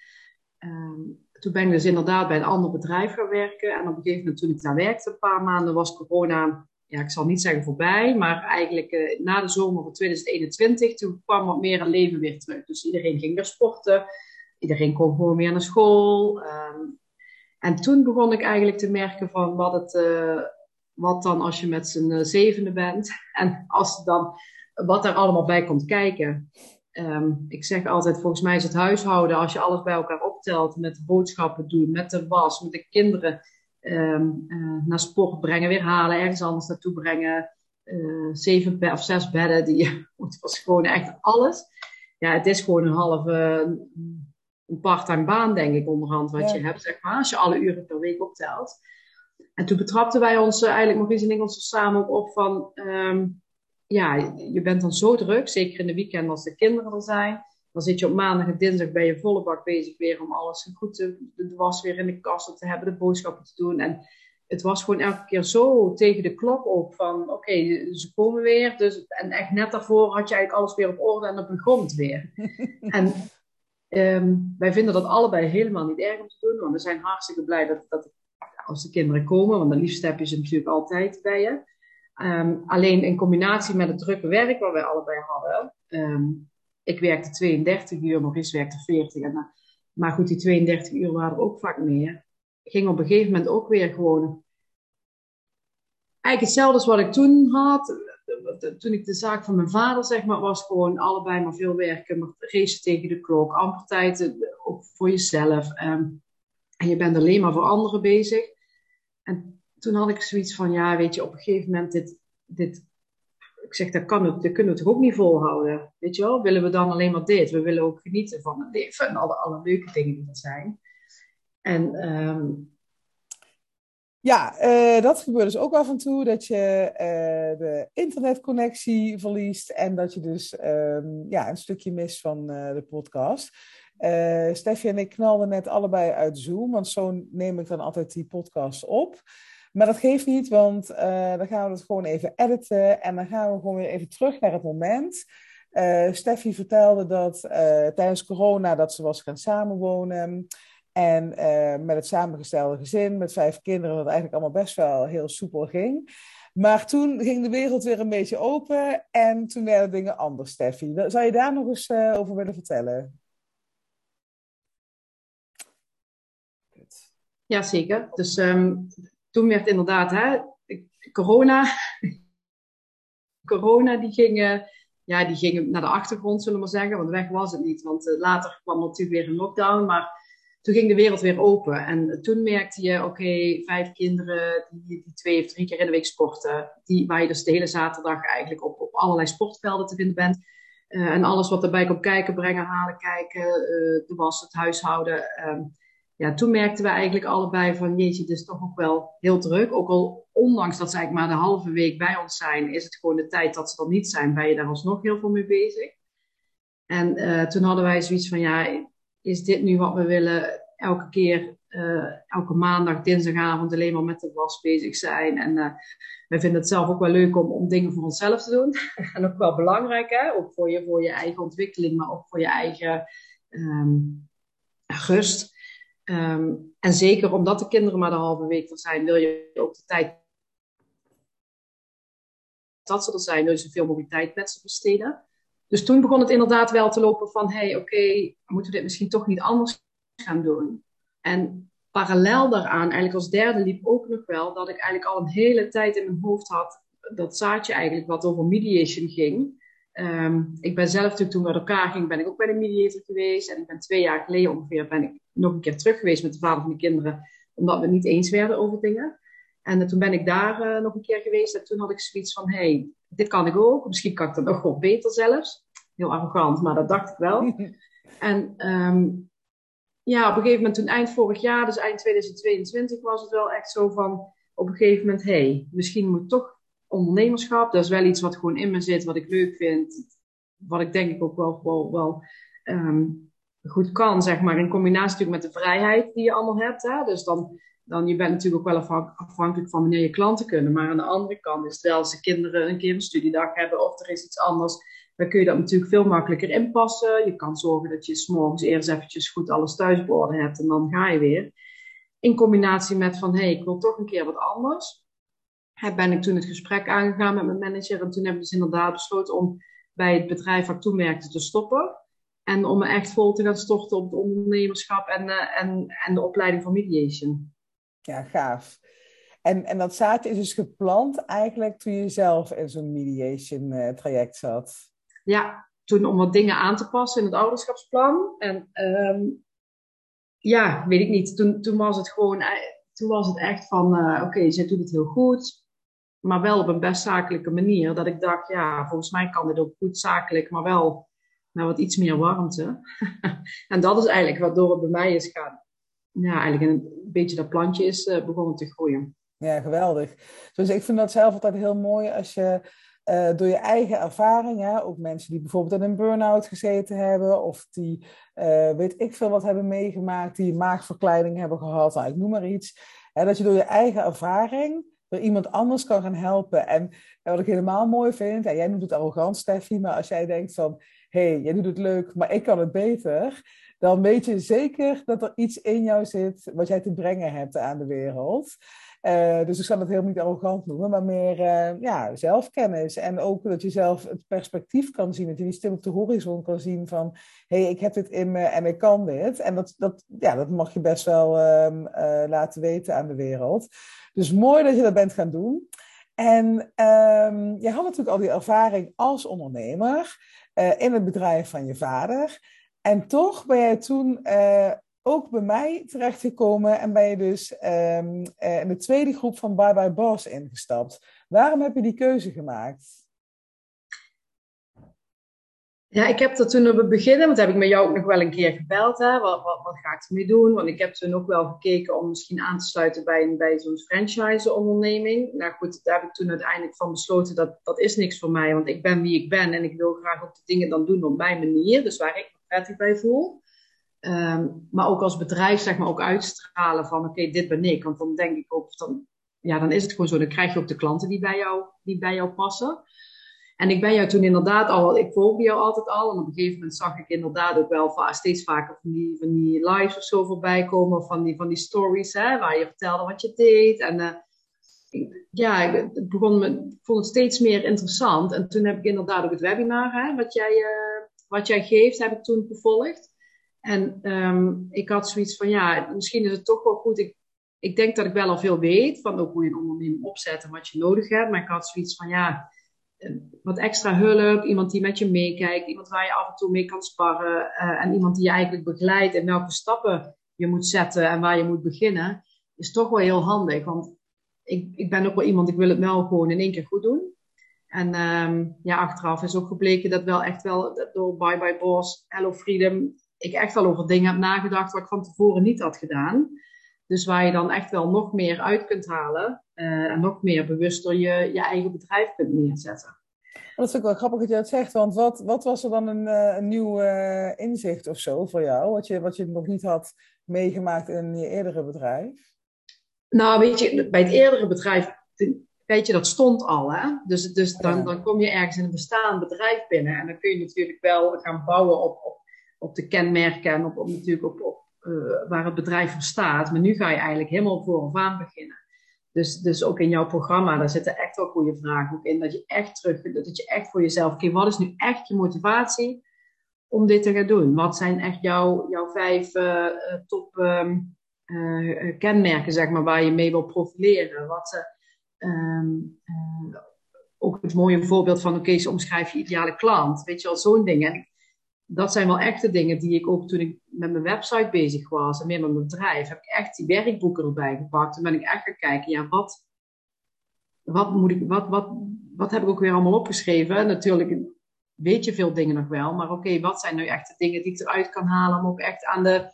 toen ben ik dus inderdaad bij een ander bedrijf gaan werken. En op een gegeven moment toen ik daar werkte, een paar maanden, was corona, ja, ik zal niet zeggen voorbij, maar eigenlijk uh, na de zomer van 2021, toen kwam wat meer een leven weer terug. Dus iedereen ging weer sporten, iedereen kon gewoon weer naar school. Um, en toen begon ik eigenlijk te merken van wat het, uh, wat dan als je met z'n uh, zevende bent [laughs] en als dan, wat er allemaal bij komt kijken. Um, ik zeg altijd, volgens mij is het huishouden, als je alles bij elkaar optelt, met de boodschappen doen, met de was, met de kinderen um, uh, naar sport brengen, weer halen, ergens anders naartoe brengen, uh, zeven of zes bedden. Die, [laughs] het was gewoon echt alles. Ja, het is gewoon een halve een part-time baan, denk ik, onderhand, wat je hebt, zeg maar. Als je alle uren per week optelt. En toen betrapten wij ons uh, eigenlijk, Maurice en ik, ons samen op van... Um, ja, je bent dan zo druk, zeker in de weekend als de kinderen er zijn. Dan zit je op maandag en dinsdag bij je volle bak bezig weer om alles goed te, de was weer in de kast te hebben, de boodschappen te doen. En het was gewoon elke keer zo tegen de klok ook van, oké, ze komen weer. Dus, en echt net daarvoor had je eigenlijk alles weer op orde en dan begon het weer. [laughs] en um, wij vinden dat allebei helemaal niet erg om te doen, want we zijn hartstikke blij dat, dat als de kinderen komen, want dan liefst heb je ze natuurlijk altijd bij je. Um, alleen in combinatie met het drukke werk wat wij allebei hadden. Um, ik werkte 32 uur, Maurice werkte 40. En, maar goed, die 32 uur waren ook vaak meer. Ging op een gegeven moment ook weer gewoon. Eigenlijk hetzelfde als wat ik toen had. Toen ik de zaak van mijn vader, zeg maar, was gewoon allebei maar veel werken. Maar racen tegen de klok, amper tijd ook voor jezelf. Um, en je bent alleen maar voor anderen bezig. En toen had ik zoiets van, ja, weet je, op een gegeven moment dit, dit ik zeg, dat, kan het, dat kunnen we toch ook niet volhouden. Weet je wel, willen we dan alleen maar dit? We willen ook genieten van het leven en alle, alle leuke dingen die er zijn. En um... ja, uh, dat gebeurt dus ook af en toe, dat je uh, de internetconnectie verliest en dat je dus um, ja, een stukje mist van uh, de podcast. Steffi en ik knalden net allebei uit Zoom, want zo neem ik dan altijd die podcast op. Maar dat geeft niet, want uh, dan gaan we het gewoon even editen en dan gaan we gewoon weer even terug naar het moment. Uh, Steffi vertelde dat uh, tijdens corona dat ze was gaan samenwonen. En met het samengestelde gezin, met vijf kinderen, dat eigenlijk allemaal best wel heel soepel ging. Maar toen ging de wereld weer een beetje open en toen werden dingen anders, Steffi. Zou je daar nog eens over willen vertellen? Jazeker. Dus um, toen werd inderdaad hè, corona. corona die ging, ja, die ging naar de achtergrond, zullen we maar zeggen. Want weg was het niet. Want uh, later kwam natuurlijk weer een lockdown. Maar toen ging de wereld weer open. En toen merkte je, oké, vijf kinderen die, die, twee of drie keer in de week sporten. Die, waar je dus de hele zaterdag eigenlijk op, op allerlei sportvelden te vinden bent. En alles wat erbij komt kijken, brengen, halen, kijken. Uh, de was, het huishouden. Ehm, ja, toen merkten we eigenlijk allebei van jeetje, het is toch ook wel heel druk. Ook al ondanks dat ze eigenlijk maar de halve week bij ons zijn, is het gewoon de tijd dat ze er niet zijn, ben je daar alsnog heel veel mee bezig. En uh, toen hadden wij zoiets van ja, is dit nu wat we willen? Elke keer, uh, elke maandag, dinsdagavond alleen maar met de was bezig zijn. En uh, wij vinden het zelf ook wel leuk om, om dingen voor onszelf te doen. [laughs] en ook wel belangrijk, hè? ook voor je, voor je eigen ontwikkeling, maar ook voor je eigen um, rust. Um, en zeker omdat de kinderen maar de halve week er zijn, wil je ook de tijd dat ze er zijn, wil je zoveel mogelijk met ze besteden. Dus toen begon het inderdaad wel te lopen van, hé, hey, oké, moeten we dit misschien toch niet anders gaan doen? En parallel daaraan, eigenlijk als derde liep ook nog wel, dat ik eigenlijk al een hele tijd in mijn hoofd had, dat zaadje eigenlijk wat over mediation ging. Um, ik ben zelf natuurlijk toen we uit elkaar gingen, ben ik ook bij de mediator geweest. En ik ben twee jaar geleden ongeveer ben ik nog een keer terug geweest met de vader van de kinderen, omdat we het niet eens werden over dingen. En uh, toen ben ik daar uh, nog een keer geweest en toen had ik zoiets van, hey, dit kan ik ook. Misschien kan ik dat nog wel beter zelfs. Heel arrogant, maar dat dacht ik wel. [laughs] en um, ja, op een gegeven moment toen eind vorig jaar, dus eind 2022, was het wel echt zo van, op een gegeven moment, hey, misschien moet toch ondernemerschap. Dat is wel iets wat gewoon in me zit, wat ik leuk vind. Wat ik denk ik ook wel, wel, um, goed kan, zeg maar. In combinatie natuurlijk met de vrijheid die je allemaal hebt. Hè? Dus dan, dan je bent natuurlijk ook wel afhankelijk van wanneer je klanten kunnen. Maar aan de andere kant is als de kinderen een keer een studiedag hebben of er is iets anders. Dan kun je dat natuurlijk veel makkelijker inpassen. Je kan zorgen dat je s'morgens eerst eventjes goed alles thuis hebt en dan ga je weer. In combinatie met van, hé, hey, ik wil toch een keer wat anders ben ik toen het gesprek aangegaan met mijn manager. En toen hebben we dus inderdaad besloten om bij het bedrijf waar ik toen werkte te stoppen. En om me echt vol te gaan storten op het ondernemerschap en, uh, en, en de opleiding van mediation. Ja, gaaf. En, en dat zaadje is dus geplant eigenlijk toen je zelf in zo'n mediation uh, traject zat. Ja, toen om wat dingen aan te passen in het ouderschapsplan. En um, ja, weet ik niet. Toen, toen was het gewoon, eh, toen was het echt van, uh, oké, okay, zij doet het heel goed maar wel op een best zakelijke manier. Dat ik dacht, ja, volgens mij kan dit ook goed zakelijk, maar wel met wat iets meer warmte. [laughs] en dat is eigenlijk waardoor het bij mij is gaan, ja, eigenlijk een beetje dat plantje is uh, begonnen te groeien. Ja, geweldig. Dus ik vind dat zelf altijd heel mooi als je uh, door je eigen ervaring, ook mensen die bijvoorbeeld in een burn-out gezeten hebben, of die uh, weet ik veel wat hebben meegemaakt, die maagverkleining hebben gehad, nou, ik noem maar iets. Hè, dat je door je eigen ervaring door iemand anders kan gaan helpen. En, wat ik helemaal mooi vind, jij noemt het arrogant, Steffi, maar als jij denkt van, hé, hey, jij doet het leuk, maar ik kan het beter, dan weet je zeker dat er iets in jou zit wat jij te brengen hebt aan de wereld. Uh, dus ik zal het helemaal niet arrogant noemen, maar meer uh, ja, zelfkennis. En ook dat je zelf het perspectief kan zien, dat je die stil op de horizon kan zien van hé, hey, ik heb dit in me en ik kan dit. En dat, dat, ja, dat mag je best wel uh, laten weten aan de wereld. Dus mooi dat je dat bent gaan doen. En ehm, je had natuurlijk al die ervaring als ondernemer in het bedrijf van je vader. En toch ben jij toen ook bij mij terechtgekomen en ben je dus um, in de tweede groep van Bye Bye Boss ingestapt. Waarom heb je die keuze gemaakt? Ja, ik heb dat toen op het begin, want heb ik met jou ook nog wel een keer gebeld. Hè? Wat, wat, wat ga ik ermee doen? Want ik heb toen ook wel gekeken om misschien aan te sluiten bij, bij zo'n franchise-onderneming. Nou goed, daar heb ik toen uiteindelijk van besloten dat dat is niks voor mij. Want ik ben wie ik ben en ik wil graag ook de dingen dan doen op mijn manier. Dus waar ik me prettig bij voel. Um, maar ook als bedrijf zeg maar ook uitstralen van oké, dit ben ik. Want dan denk ik ook, dan, ja, dan is het gewoon zo. Dan krijg je ook de klanten die bij jou, die bij jou passen. En ik ben jou toen inderdaad al, ik volgde jou altijd al. En op een gegeven moment zag ik inderdaad ook wel steeds vaker van die, van die lives of zo voorbij komen. Of van die, van die stories hè, waar je vertelde wat je deed. En uh, ja, het begon me, ik vond het steeds meer interessant. En toen heb ik inderdaad ook het webinar, hè, wat, jij, uh, wat jij geeft, heb ik toen gevolgd. En um, ik had zoiets van, ja, misschien is het toch wel goed. Ik, ik denk dat ik wel al veel weet van ook hoe je een onderneming opzet en wat je nodig hebt. Maar ik had zoiets van, ja, eh, wat extra hulp, iemand die met je meekijkt, iemand waar je af en toe mee kan sparren uh, en iemand die je eigenlijk begeleidt en welke stappen je moet zetten en waar je moet beginnen, is toch wel heel handig. Want ik, ik ben ook wel iemand, ik wil het wel gewoon in één keer goed doen. En um, ja, achteraf is ook gebleken dat wel echt wel door Bye Bye Boss, Hello Freedom, ik echt wel over dingen heb nagedacht wat ik van tevoren niet had gedaan. Dus waar je dan echt wel nog meer uit kunt halen uh, en nog meer bewuster je, je eigen bedrijf kunt neerzetten. Dat is ook wel grappig dat je dat zegt, want wat, wat was er dan een, uh, een nieuw uh, inzicht of zo voor jou, wat je, wat je nog niet had meegemaakt in je eerdere bedrijf? Nou, weet je, bij het eerdere bedrijf, weet je, dat stond al. Hè? Dus, dus dan, dan kom je ergens in een bestaand bedrijf binnen en dan kun je natuurlijk wel gaan bouwen op, op op de kenmerken en op, natuurlijk op, uh, waar het bedrijf voor staat. Maar nu ga je eigenlijk helemaal vooraf aan beginnen. Dus, dus ook in jouw programma, daar zitten echt wel goede vragen ook in. Dat je echt terug, dat je echt voor jezelf, oké, wat is nu echt je motivatie om dit te gaan doen? Wat zijn echt jouw, jouw vijf uh, top um, uh, kenmerken, zeg maar, waar je mee wil profileren? Wat, um, ook het mooie voorbeeld van, oké, okay, omschrijf je ideale klant. Weet je wel, zo'n ding. En dat zijn wel echte dingen die ik ook toen ik met mijn website bezig was en meer met mijn bedrijf, heb ik echt die werkboeken erbij gepakt. En ben ik echt gaan kijken, ja, wat, wat moet ik, wat, wat, wat heb ik ook weer allemaal opgeschreven? Natuurlijk weet je veel dingen nog wel, maar oké, wat zijn nu echt de dingen die ik eruit kan halen om ook echt aan de,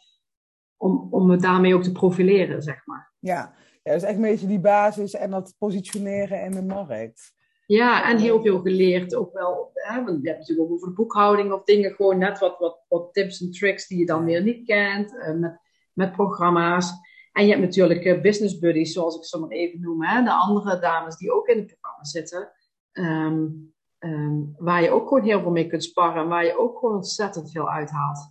om, om me daarmee ook te profileren, zeg maar. Ja, ja is echt een beetje die basis en dat positioneren in de markt. Ja, en heel veel geleerd ook wel. Hè, want je hebt natuurlijk ook over boekhouding of dingen, gewoon net wat, wat, wat tips en tricks die je dan weer niet kent, uh, met, met programma's. En je hebt natuurlijk uh, business buddies, zoals ik ze maar even noem, hè, de andere dames die ook in het programma zitten, um, um, waar je ook gewoon heel veel mee kunt sparren en waar je ook gewoon ontzettend veel uithaalt.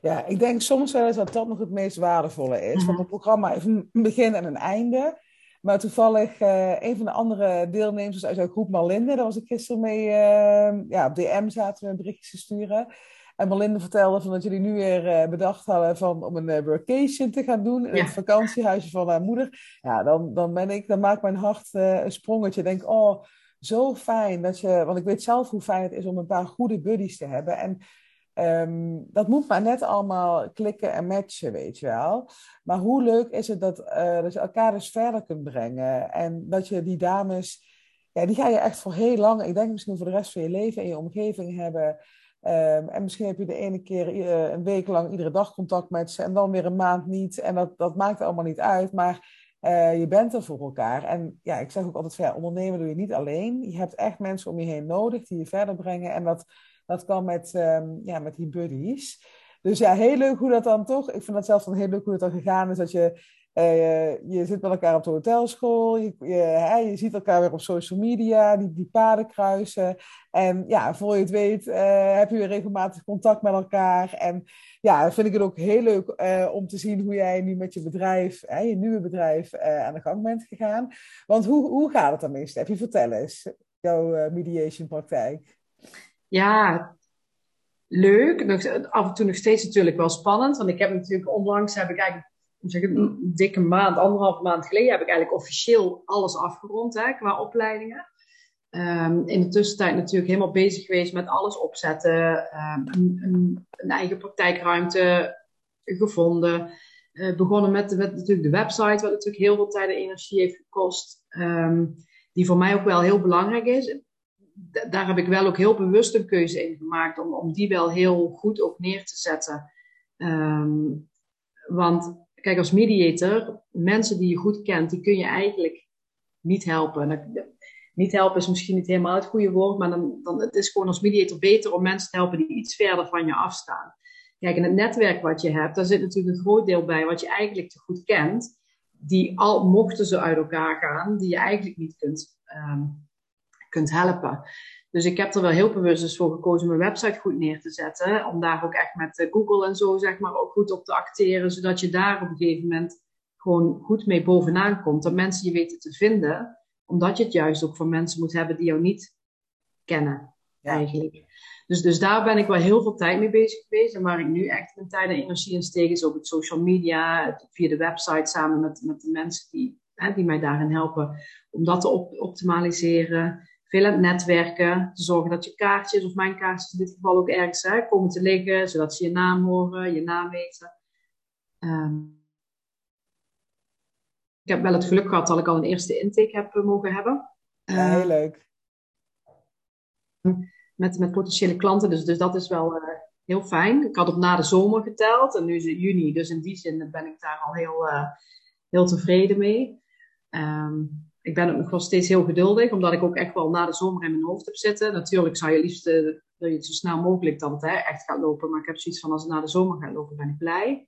Ja, ik denk soms wel eens dat dat nog het meest waardevolle is. Mm-hmm. Want het programma heeft een begin en een einde. Maar toevallig, uh, een van de andere deelnemers uit jouw groep, Marlinde, daar was ik gisteren mee, uh, ja, op DM zaten we een berichtje te sturen. En Marlinde vertelde van dat jullie nu weer uh, bedacht hadden van, om een workation te gaan doen in ja. het vakantiehuisje van haar moeder. Ja, dan, dan ben ik, dan maakt mijn hart een sprongetje. Ik denk, oh, zo fijn dat je, want ik weet zelf hoe fijn het is om een paar goede buddies te hebben. En Um, dat moet maar net allemaal klikken en matchen, weet je wel. Maar hoe leuk is het dat, uh, dat je elkaar dus verder kunt brengen. En dat je die dames ja, die ga je echt voor heel lang, ik denk misschien voor de rest van je leven in je omgeving hebben. Ehm, en misschien heb je de ene keer uh, een week lang iedere dag contact met ze en dan weer een maand niet. En dat, dat maakt allemaal niet uit. Maar uh, je bent er voor elkaar. En ja, ik zeg ook altijd, ja, ondernemen doe je niet alleen. Je hebt echt mensen om je heen nodig die je verder brengen. En dat, dat kan met, um, ja, met die buddies. Dus ja, heel leuk hoe dat dan toch. Ik vind het zelfs dan heel leuk hoe het dan gegaan is. Dat je uh, je zit met elkaar op de hotelschool, je, je, je, ziet elkaar weer op social media, die, die paden kruisen. En ja, voor je het weet uh, heb je weer regelmatig contact met elkaar. En ja, vind ik het ook heel leuk uh, om te zien hoe jij nu met je bedrijf, je nieuwe bedrijf, aan de gang bent gegaan. Want hoe, hoe gaat het dan meestal? Heb je vertel eens, jouw mediation praktijk? Ja, leuk. Nog, af en toe nog steeds natuurlijk wel spannend. Want ik heb natuurlijk onlangs heb ik eigenlijk een dikke maand, anderhalve maand geleden, heb ik eigenlijk officieel alles afgerond hè, qua opleidingen. Um, in de tussentijd natuurlijk helemaal bezig geweest met alles opzetten. Um, een, eigen praktijkruimte gevonden. Uh, begonnen met, natuurlijk de website, wat natuurlijk heel veel tijd en energie heeft gekost. Um, die voor mij ook wel heel belangrijk is. Daar heb ik wel ook heel bewust een keuze in gemaakt om, om die wel heel goed ook neer te zetten. want kijk, als mediator, mensen die je goed kent, die kun je eigenlijk niet helpen. Niet helpen is misschien niet helemaal het goede woord, maar dan, dan het is gewoon als mediator beter om mensen te helpen die iets verder van je afstaan. Kijk, in het netwerk wat je hebt, daar zit natuurlijk een groot deel bij wat je eigenlijk te goed kent, die al mochten ze uit elkaar gaan, die je eigenlijk niet kunt, um, kunt helpen. Dus ik heb er wel heel bewust dus voor gekozen om mijn website goed neer te zetten. Om daar ook echt met eh, Google en zo, zeg maar, ook goed op te acteren. Zodat je daar op een gegeven moment gewoon goed mee bovenaan komt. Dat mensen je weten te vinden. Omdat je het juist ook voor mensen moet hebben die jou niet kennen, eigenlijk. Dus, dus daar ben ik wel heel veel tijd mee bezig geweest. En waar ik nu echt mijn tijd en energie in steek, is op het social media, via de website, samen met, met de mensen die, hè, die mij daarin helpen. Om dat te op, optimaliseren veel aan het netwerken. Te zorgen dat je kaartjes, of mijn kaartjes in dit geval ook ergens hè, komen te liggen. Zodat ze je naam horen, je naam weten. Um, ik heb wel het geluk gehad dat ik al een eerste intake heb eh, mogen hebben. Ja, heel ehm, leuk. Met, met potentiële klanten, dus, dus dat is wel uh, heel fijn. Ik had op na de zomer geteld en nu is het juni, dus in die zin ben ik daar al heel, uh, heel tevreden mee. Um, ik ben ook nog wel steeds heel geduldig, omdat ik ook echt wel na de zomer in mijn hoofd heb zitten. Natuurlijk zou je liefst uh, wil je het zo snel mogelijk dat het hè, echt gaat lopen. Maar ik heb zoiets van als het na de zomer gaat lopen, ben ik blij.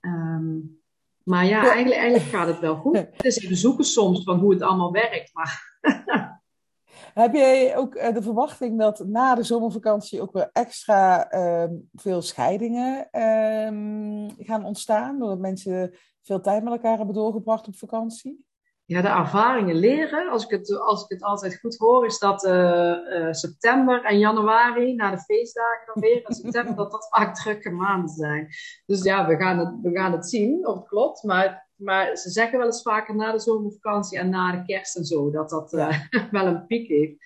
Um, maar ja, eigenlijk, eigenlijk gaat het wel goed. Het is even zoeken soms van hoe het allemaal werkt. Maar [laughs] Heb jij ook uh, de verwachting dat na de zomervakantie ook weer extra uh, veel scheidingen uh, gaan ontstaan? Doordat mensen veel tijd met elkaar hebben doorgebracht op vakantie? Ja, de ervaringen leren, als ik het, als ik het altijd goed hoor, is dat uh, uh, september en januari, na de feestdagen dan weer, en september, dat dat vaak drukke maanden zijn. Dus ja, we gaan het, we gaan het zien of het klopt. Maar, maar ze zeggen wel eens vaker na de zomervakantie en na de kerst en zo, dat dat uh, [laughs] wel een piek heeft.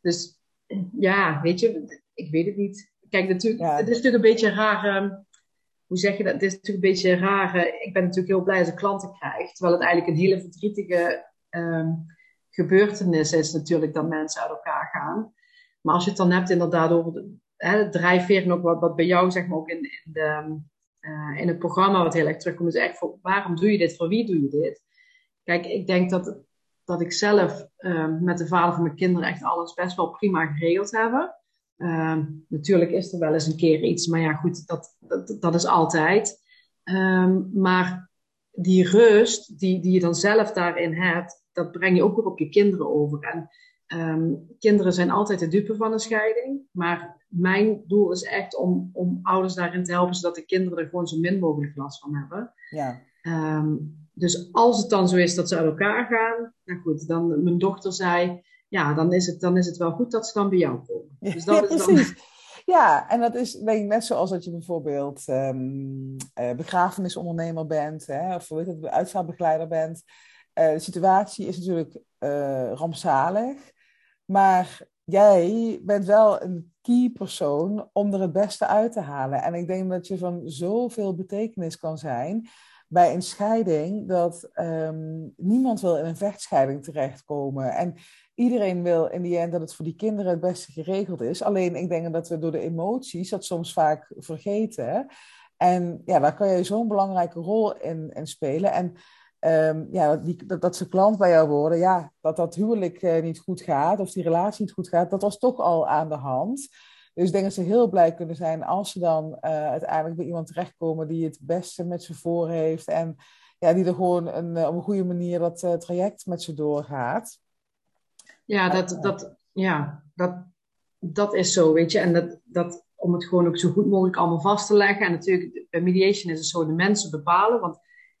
Dus ja, weet je, ik weet het niet. Kijk, natuurlijk, ja. het is natuurlijk een beetje raar. Hoe zeg je dat? Het is natuurlijk een beetje raar. Ik ben natuurlijk heel blij als ik klanten krijg. Terwijl het eigenlijk een hele verdrietige um, gebeurtenis is natuurlijk dat mensen uit elkaar gaan. Maar als je het dan hebt inderdaad over de, hè, de drijfveer ook wat, wat bij jou zeg maar ook in, in, de, uh, in het programma wat heel erg terugkomt. Is echt voor, waarom doe je dit? Voor wie doe je dit? Kijk, ik denk dat, dat ik zelf uh, met de vader van mijn kinderen echt alles best wel prima geregeld heb. Uh, natuurlijk is er wel eens een keer iets, maar ja, goed, dat, dat, dat is altijd. Um, maar die rust die, die je dan zelf daarin hebt, dat breng je ook weer op je kinderen over. En um, kinderen zijn altijd de dupe van een scheiding. Maar mijn doel is echt om, om ouders daarin te helpen, zodat de kinderen er gewoon zo min mogelijk last van hebben. Ja. Dus als het dan zo is dat ze uit elkaar gaan, nou goed, dan mijn dochter zei ja, dan is, het, dan is het wel goed dat ze dan bij jou komen. Dus dat [laughs] ja, precies. Dan... Ja, en dat is denk ik net zoals dat je bijvoorbeeld um, uh, begrafenisondernemer bent, hè, of weet het, uitvaartbegeleider bent. Uh, de situatie is natuurlijk uh, rampzalig, maar jij bent wel een key persoon om er het beste uit te halen. En ik denk dat je van zoveel betekenis kan zijn bij een scheiding dat ehm, niemand wil in een vechtscheiding terechtkomen. En iedereen wil in die end dat het voor die kinderen het beste geregeld is. Alleen ik denk dat we door de emoties dat soms vaak vergeten. En ja, daar kan je zo'n belangrijke rol in, spelen. En um, ja, dat, dat, ze klant bij jou worden, ja, dat dat huwelijk uh, niet goed gaat of die relatie niet goed gaat, dat was toch al aan de hand. Dus ik denk dat ze heel blij kunnen zijn als ze dan uh, uiteindelijk bij iemand terechtkomen die het beste met ze voor heeft en ja, die er gewoon een, uh, op een goede manier dat traject met ze doorgaat. Ja, dat, dat, ja dat, dat is zo, weet je. En dat, dat, om het gewoon ook zo goed mogelijk allemaal vast te leggen. En natuurlijk, bij mediation is het zo, de mensen bepalen. Want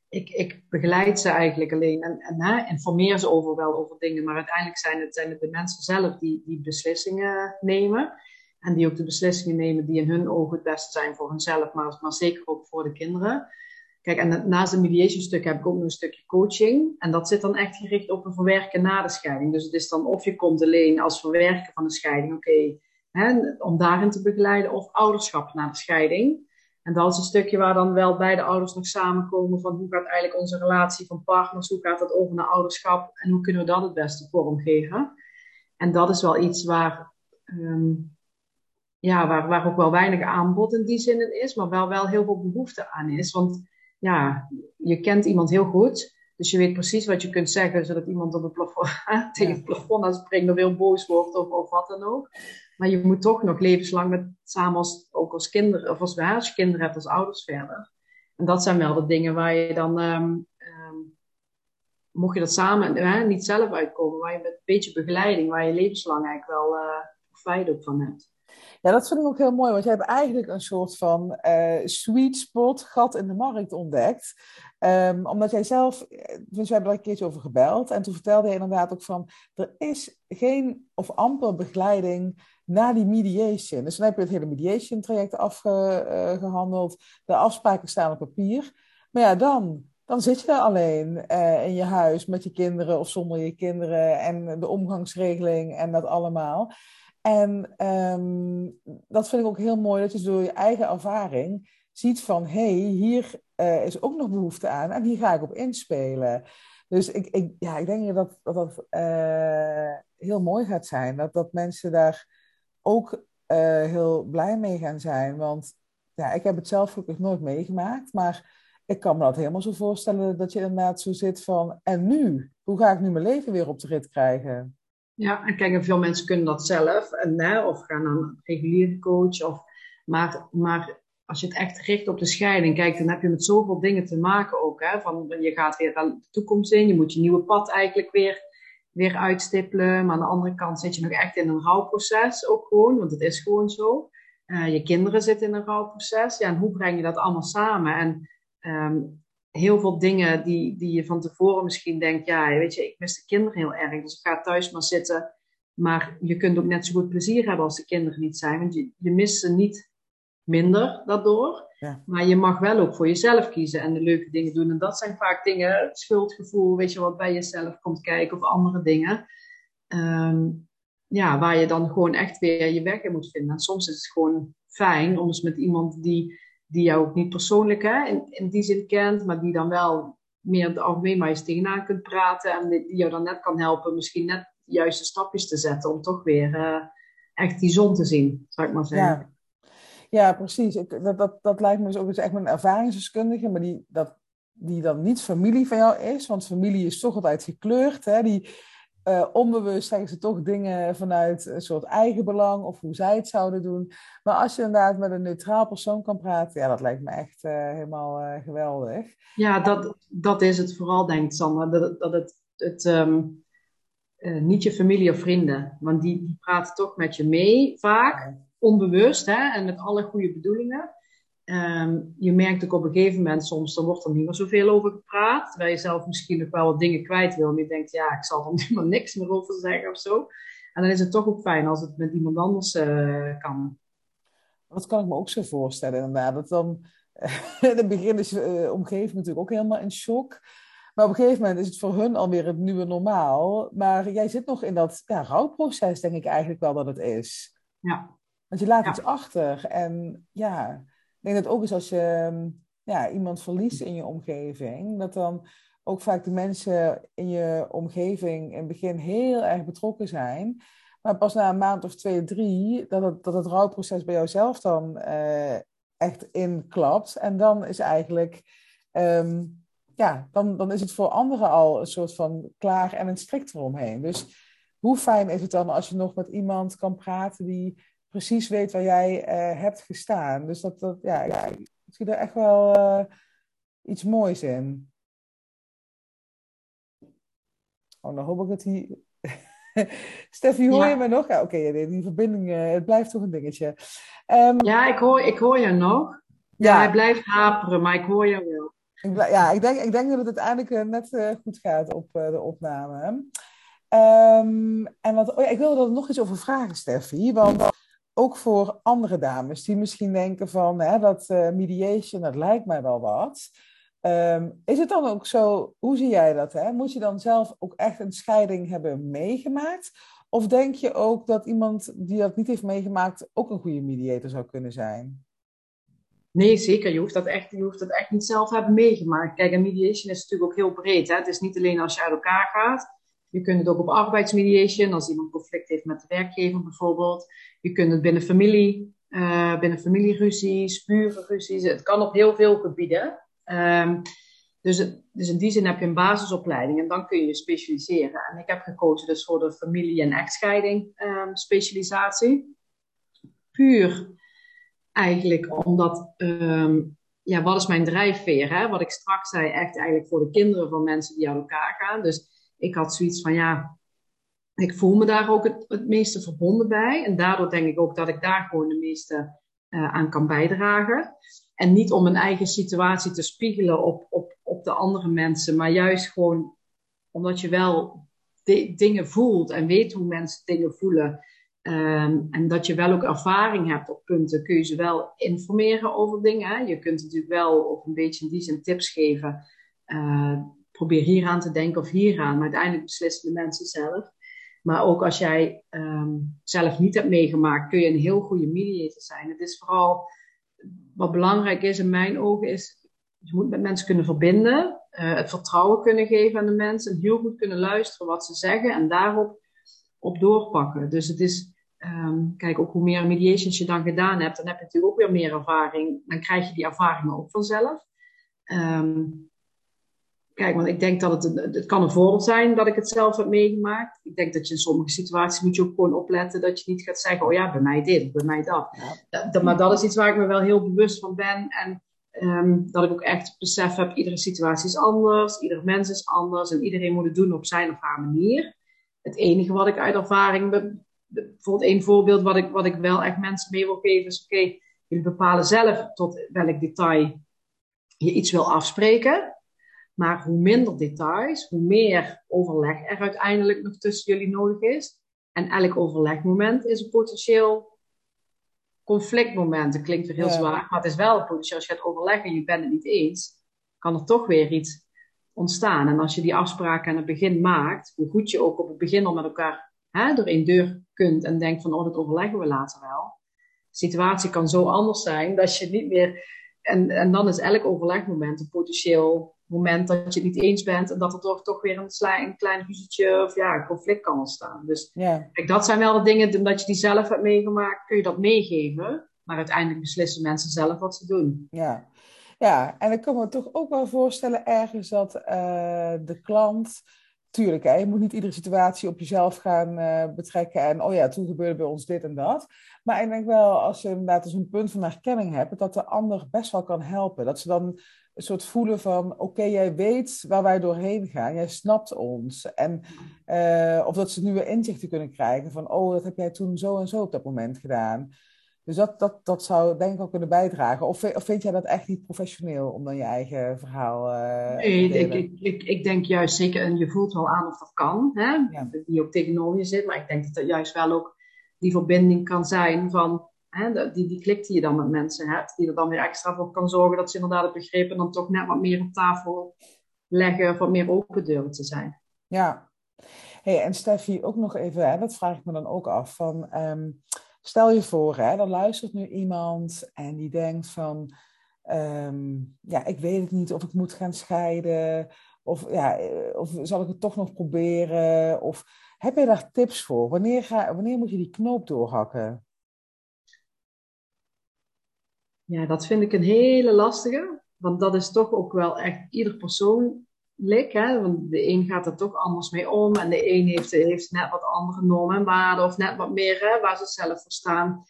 ik, ik begeleid ze eigenlijk alleen en, en hè, informeer ze over wel over dingen. Maar uiteindelijk zijn het, zijn het de mensen zelf die, die beslissingen nemen. En die ook de beslissingen nemen die in hun ogen het beste zijn voor hunzelf, maar, maar zeker ook voor de kinderen. Kijk, en naast het mediation stuk heb ik ook nog een stukje coaching. En dat zit dan echt gericht op een verwerken na de scheiding. Dus het is dan of je komt alleen als verwerken van de scheiding, oké, om daarin te begeleiden, of ouderschap na de scheiding. En dat is een stukje waar dan wel beide ouders nog samenkomen van hoe gaat eigenlijk onze relatie van partners, hoe gaat dat over naar ouderschap en hoe kunnen we dat het beste vormgeven. En dat is wel iets waar, um, ja, waar, waar ook wel weinig aanbod in die zin in is, maar wel, wel heel veel behoefte aan is. Want ja, je kent iemand heel goed, dus je weet precies wat je kunt zeggen, zodat iemand op het plafond, [laughs] tegen het plafond aan springt of heel boos wordt of, of wat dan ook. Maar je moet toch nog levenslang met, samen als, ook als kinderen, of als wij als kinderen hebt, als ouders verder. En dat zijn wel de dingen waar je dan, um, um, mocht je dat samen, hè, niet zelf uitkomen, waar je met een beetje begeleiding, waar je levenslang eigenlijk wel uh, profijt op van hebt. Ja, dat vind ik ook heel mooi, want je hebt eigenlijk een soort van uh, sweet spot, gat in de markt ontdekt. Um, omdat jij zelf, dus we hebben er een keertje over gebeld en toen vertelde je inderdaad ook van, er is geen of amper begeleiding na die mediation. Dus dan heb je het hele mediation traject afgehandeld, de afspraken staan op papier. Maar ja, dan, dan zit je daar alleen in je huis met je kinderen of zonder je kinderen en de omgangsregeling en dat allemaal. En um, dat vind ik ook heel mooi, dat je door je eigen ervaring ziet van, hé, hey, hier uh, is ook nog behoefte aan en hier ga ik op inspelen. Dus ik, ik, ja, ik denk dat dat, dat uh, heel mooi gaat zijn, dat, dat mensen daar ook uh, heel blij mee gaan zijn. Want ja, ik heb het zelf gelukkig nooit meegemaakt, maar ik kan me dat helemaal zo voorstellen dat je inderdaad zo zit van, en nu? Hoe ga ik nu mijn leven weer op de rit krijgen? Ja, en kijk, veel mensen kunnen dat zelf, en, hè, of gaan naar een reguliere coach. Of, maar, maar als je het echt richt op de scheiding, kijk, dan heb je met zoveel dingen te maken ook. Hè, van, je gaat weer de toekomst in, je moet je nieuwe pad eigenlijk weer, weer uitstippelen. Maar aan de andere kant zit je nog echt in een rouwproces ook gewoon, want het is gewoon zo. Uh, je kinderen zitten in een rouwproces. Ja, en hoe breng je dat allemaal samen? En um, heel veel dingen die, die je van tevoren misschien denkt, ja, weet je, ik mis de kinderen heel erg, dus ik ga thuis maar zitten. Maar je kunt ook net zo goed plezier hebben als de kinderen niet zijn, want je, je mist ze niet minder daardoor. Ja. Maar je mag wel ook voor jezelf kiezen en de leuke dingen doen. En dat zijn vaak dingen, schuldgevoel, weet je, wat bij jezelf komt kijken of andere dingen. Um, ja, waar je dan gewoon echt weer je weg in moet vinden. En soms is het gewoon fijn om eens met iemand die die jou ook niet persoonlijk hè, in, die zin kent, maar die dan wel meer de algemeen maar eens tegenaan kunt praten en die, jou dan net kan helpen misschien net de juiste stapjes te zetten om toch weer uh, echt die zon te zien, zou ik maar zeggen. Ja, ja precies. Ik, dat, dat, dat lijkt me dus ook eens echt een ervaringsdeskundige, maar die, dat, die dan niet familie van jou is, want familie is toch altijd gekleurd. Hè? Die, uh, onbewust zeggen ze toch dingen vanuit een soort eigenbelang of hoe zij het zouden doen. Maar als je inderdaad met een neutraal persoon kan praten, ja, dat lijkt me echt uh, helemaal uh, geweldig. Ja, dat, dat is het vooral, denkt Sandra. Dat, dat het, het um, niet je familie of vrienden, want die, die praten toch met je mee vaak, onbewust hè, en met alle goede bedoelingen. Um, je merkt ook op een gegeven moment soms, dan wordt er niet meer zoveel over gepraat. Terwijl je zelf misschien nog wel wat dingen kwijt wil. En je denkt, ja, ik zal er [laughs] nu maar niks meer over zeggen of zo. En dan is het toch ook fijn als het met iemand anders uh, kan. Dat kan ik me ook zo voorstellen inderdaad. Dat dan, [laughs] in het begin is de uh, omgeving natuurlijk ook helemaal in shock. Maar op een gegeven moment is het voor hun alweer het nieuwe normaal. Maar jij zit nog in dat ja, rouwproces, denk ik eigenlijk wel dat het is. Ja. Want je laat ja. iets achter. En ja, denk dat ook eens als je, ja, iemand verliest in je omgeving, dat dan ook vaak de mensen in je omgeving in het begin heel erg betrokken zijn. Maar pas na een maand of twee, drie, dat het, dat het rouwproces bij jouzelf dan uh, echt inklapt. En dan is eigenlijk, ehm, ja, dan, dan is het voor anderen al een soort van klaar en een strikt eromheen. Dus hoe fijn is het dan als je nog met iemand kan praten die precies weet waar jij uh, hebt gestaan. Dus dat, dat ja, ja, ik zie er echt wel uh, iets moois in. Oh, dan hoop ik dat hij... [laughs] Steffi, hoor je me nog? Ja, oké, okay, die verbinding, uh, het blijft toch een dingetje. Um, ja, ik hoor, ik hoor je nog. Ja, ja, hij blijft haperen, maar ik hoor je wel. Ik, ja, ik denk, ik denk dat het uiteindelijk net goed gaat op de opname. Um, en wat, oh ja, ik wilde er nog iets over vragen, Steffi. Want ook voor andere dames die misschien denken van hè, dat uh, mediation, dat lijkt mij wel wat. Um, is het dan ook zo, hoe zie jij dat? Hè? Moet je dan zelf ook echt een scheiding hebben meegemaakt? Of denk je ook dat iemand die dat niet heeft meegemaakt ook een goede mediator zou kunnen zijn? Nee, zeker. Je hoeft dat echt, je hoeft dat echt niet zelf hebben meegemaakt. Kijk, mediation is natuurlijk ook heel breed. Hè? Het is niet alleen als je uit elkaar gaat. Je kunt het ook op arbeidsmediation, als iemand conflict heeft met de werkgever bijvoorbeeld. Je kunt het binnen familie, uh, binnen familieruzies, burenruzies. Het kan op heel veel gebieden. Um, dus, in die zin heb je een basisopleiding en dan kun je je specialiseren. En ik heb gekozen dus voor de familie- en echtscheiding um, specialisatie. Puur eigenlijk omdat, um, ja, wat is mijn drijfveer? Hè? Wat ik straks zei, echt eigenlijk voor de kinderen van mensen die uit elkaar gaan. Dus ik had zoiets van, ja, ik voel me daar ook het, meeste verbonden bij. En daardoor denk ik ook dat ik daar gewoon de meeste uh, aan kan bijdragen. En niet om mijn eigen situatie te spiegelen op, op, op de andere mensen, maar juist gewoon omdat je wel dingen voelt en weet hoe mensen dingen voelen. Um, en dat je wel ook ervaring hebt op punten, kun je ze wel informeren over dingen. Je kunt natuurlijk wel op een beetje in die zin tips geven. Uh, probeer hier aan te denken of hier aan. Maar uiteindelijk beslissen de mensen zelf. Maar ook als jij um, zelf niet hebt meegemaakt, kun je een heel goede mediator zijn. Het is vooral wat belangrijk is in mijn ogen, is je moet met mensen kunnen verbinden, uh, het vertrouwen kunnen geven aan de mensen en heel goed kunnen luisteren wat ze zeggen en daarop op doorpakken. Dus het is, um, kijk, ook hoe meer mediations je dan gedaan hebt, dan heb je natuurlijk ook weer meer ervaring. Dan krijg je die ervaringen ook vanzelf. Um, Kijk, want ik denk dat het, een, het kan een voordeel zijn dat ik het zelf heb meegemaakt. Ik denk dat je in sommige situaties moet je ook gewoon opletten dat je niet gaat zeggen, oh ja, bij mij dit, bij mij dat. dat maar dat is iets waar ik me wel heel bewust van ben. En um, dat ik ook echt besef heb, iedere situatie is anders, ieder mens is anders en iedereen moet het doen op zijn of haar manier. Het enige wat ik uit ervaring, bijvoorbeeld één voorbeeld wat ik, wat ik wel echt mensen mee wil geven is, oké, okay, jullie bepalen zelf tot welk detail je iets wil afspreken. Maar hoe minder details, hoe meer overleg er uiteindelijk nog tussen jullie nodig is. En elk overlegmoment is een potentieel conflictmoment. Dat klinkt weer heel zwaar, maar het is wel een potentieel. Als je gaat overleggen en je bent het niet eens, kan er toch weer iets ontstaan. En als je die afspraken aan het begin maakt, hoe goed je ook op het begin al met elkaar hè, door één deur kunt en denkt van, oh, dat overleggen we later wel. De situatie kan zo anders zijn dat je niet meer. En, en dan is elk overlegmoment een potentieel moment dat je het niet eens bent en dat er toch, toch weer een, een klein ruzietje of ja, een conflict kan ontstaan. Dus ja. kijk, dat zijn wel de dingen, omdat je die zelf hebt meegemaakt, kun je dat meegeven. Maar uiteindelijk beslissen mensen zelf wat ze doen. Ja, ja en ik kan me toch ook wel voorstellen ergens dat uh, de klant tuurlijk, hè, je moet niet iedere situatie op jezelf gaan uh, betrekken. En oh ja, toen gebeurde bij ons dit en dat. Maar ik denk wel, als je inderdaad dus een punt van herkenning hebt, dat de ander best wel kan helpen. Dat ze dan een soort voelen van: oké, jij weet waar wij doorheen gaan, jij snapt ons. En, uh, of dat ze nieuwe inzichten kunnen krijgen van: oh, dat heb jij toen zo en zo op dat moment gedaan. Dus dat, dat, dat zou denk ik ook kunnen bijdragen. Of, of vind jij dat echt niet professioneel om dan je eigen verhaal uh, nee, te ik, ik, ik, ik, denk juist zeker, en je voelt wel aan of dat kan, hè? Ja. die ook tegenover je zit. Maar ik denk dat dat juist wel ook die verbinding kan zijn van die, die klik die je dan met mensen hebt, die er dan weer extra voor kan zorgen dat ze inderdaad het begrepen dan toch net wat meer op tafel leggen, wat meer open durven te zijn. Ja, hey, en Steffi, ook nog even, hè, dat vraag ik me dan ook af, van um, stel je voor, hè, dan luistert nu iemand en die denkt van, ehm, ja, ik weet het niet of ik moet gaan scheiden. Of, ja, eh, of zal ik het toch nog proberen? Of heb je daar tips voor? Wanneer, ga, wanneer moet je die knoop doorhakken? Ja, dat vind ik een hele lastige. Want dat is toch ook wel echt ieder persoonlijk. Hè? Want de een gaat er toch anders mee om. En de een heeft, heeft net wat andere normen en waarden. Of net wat meer hè, waar ze zelf voor staan.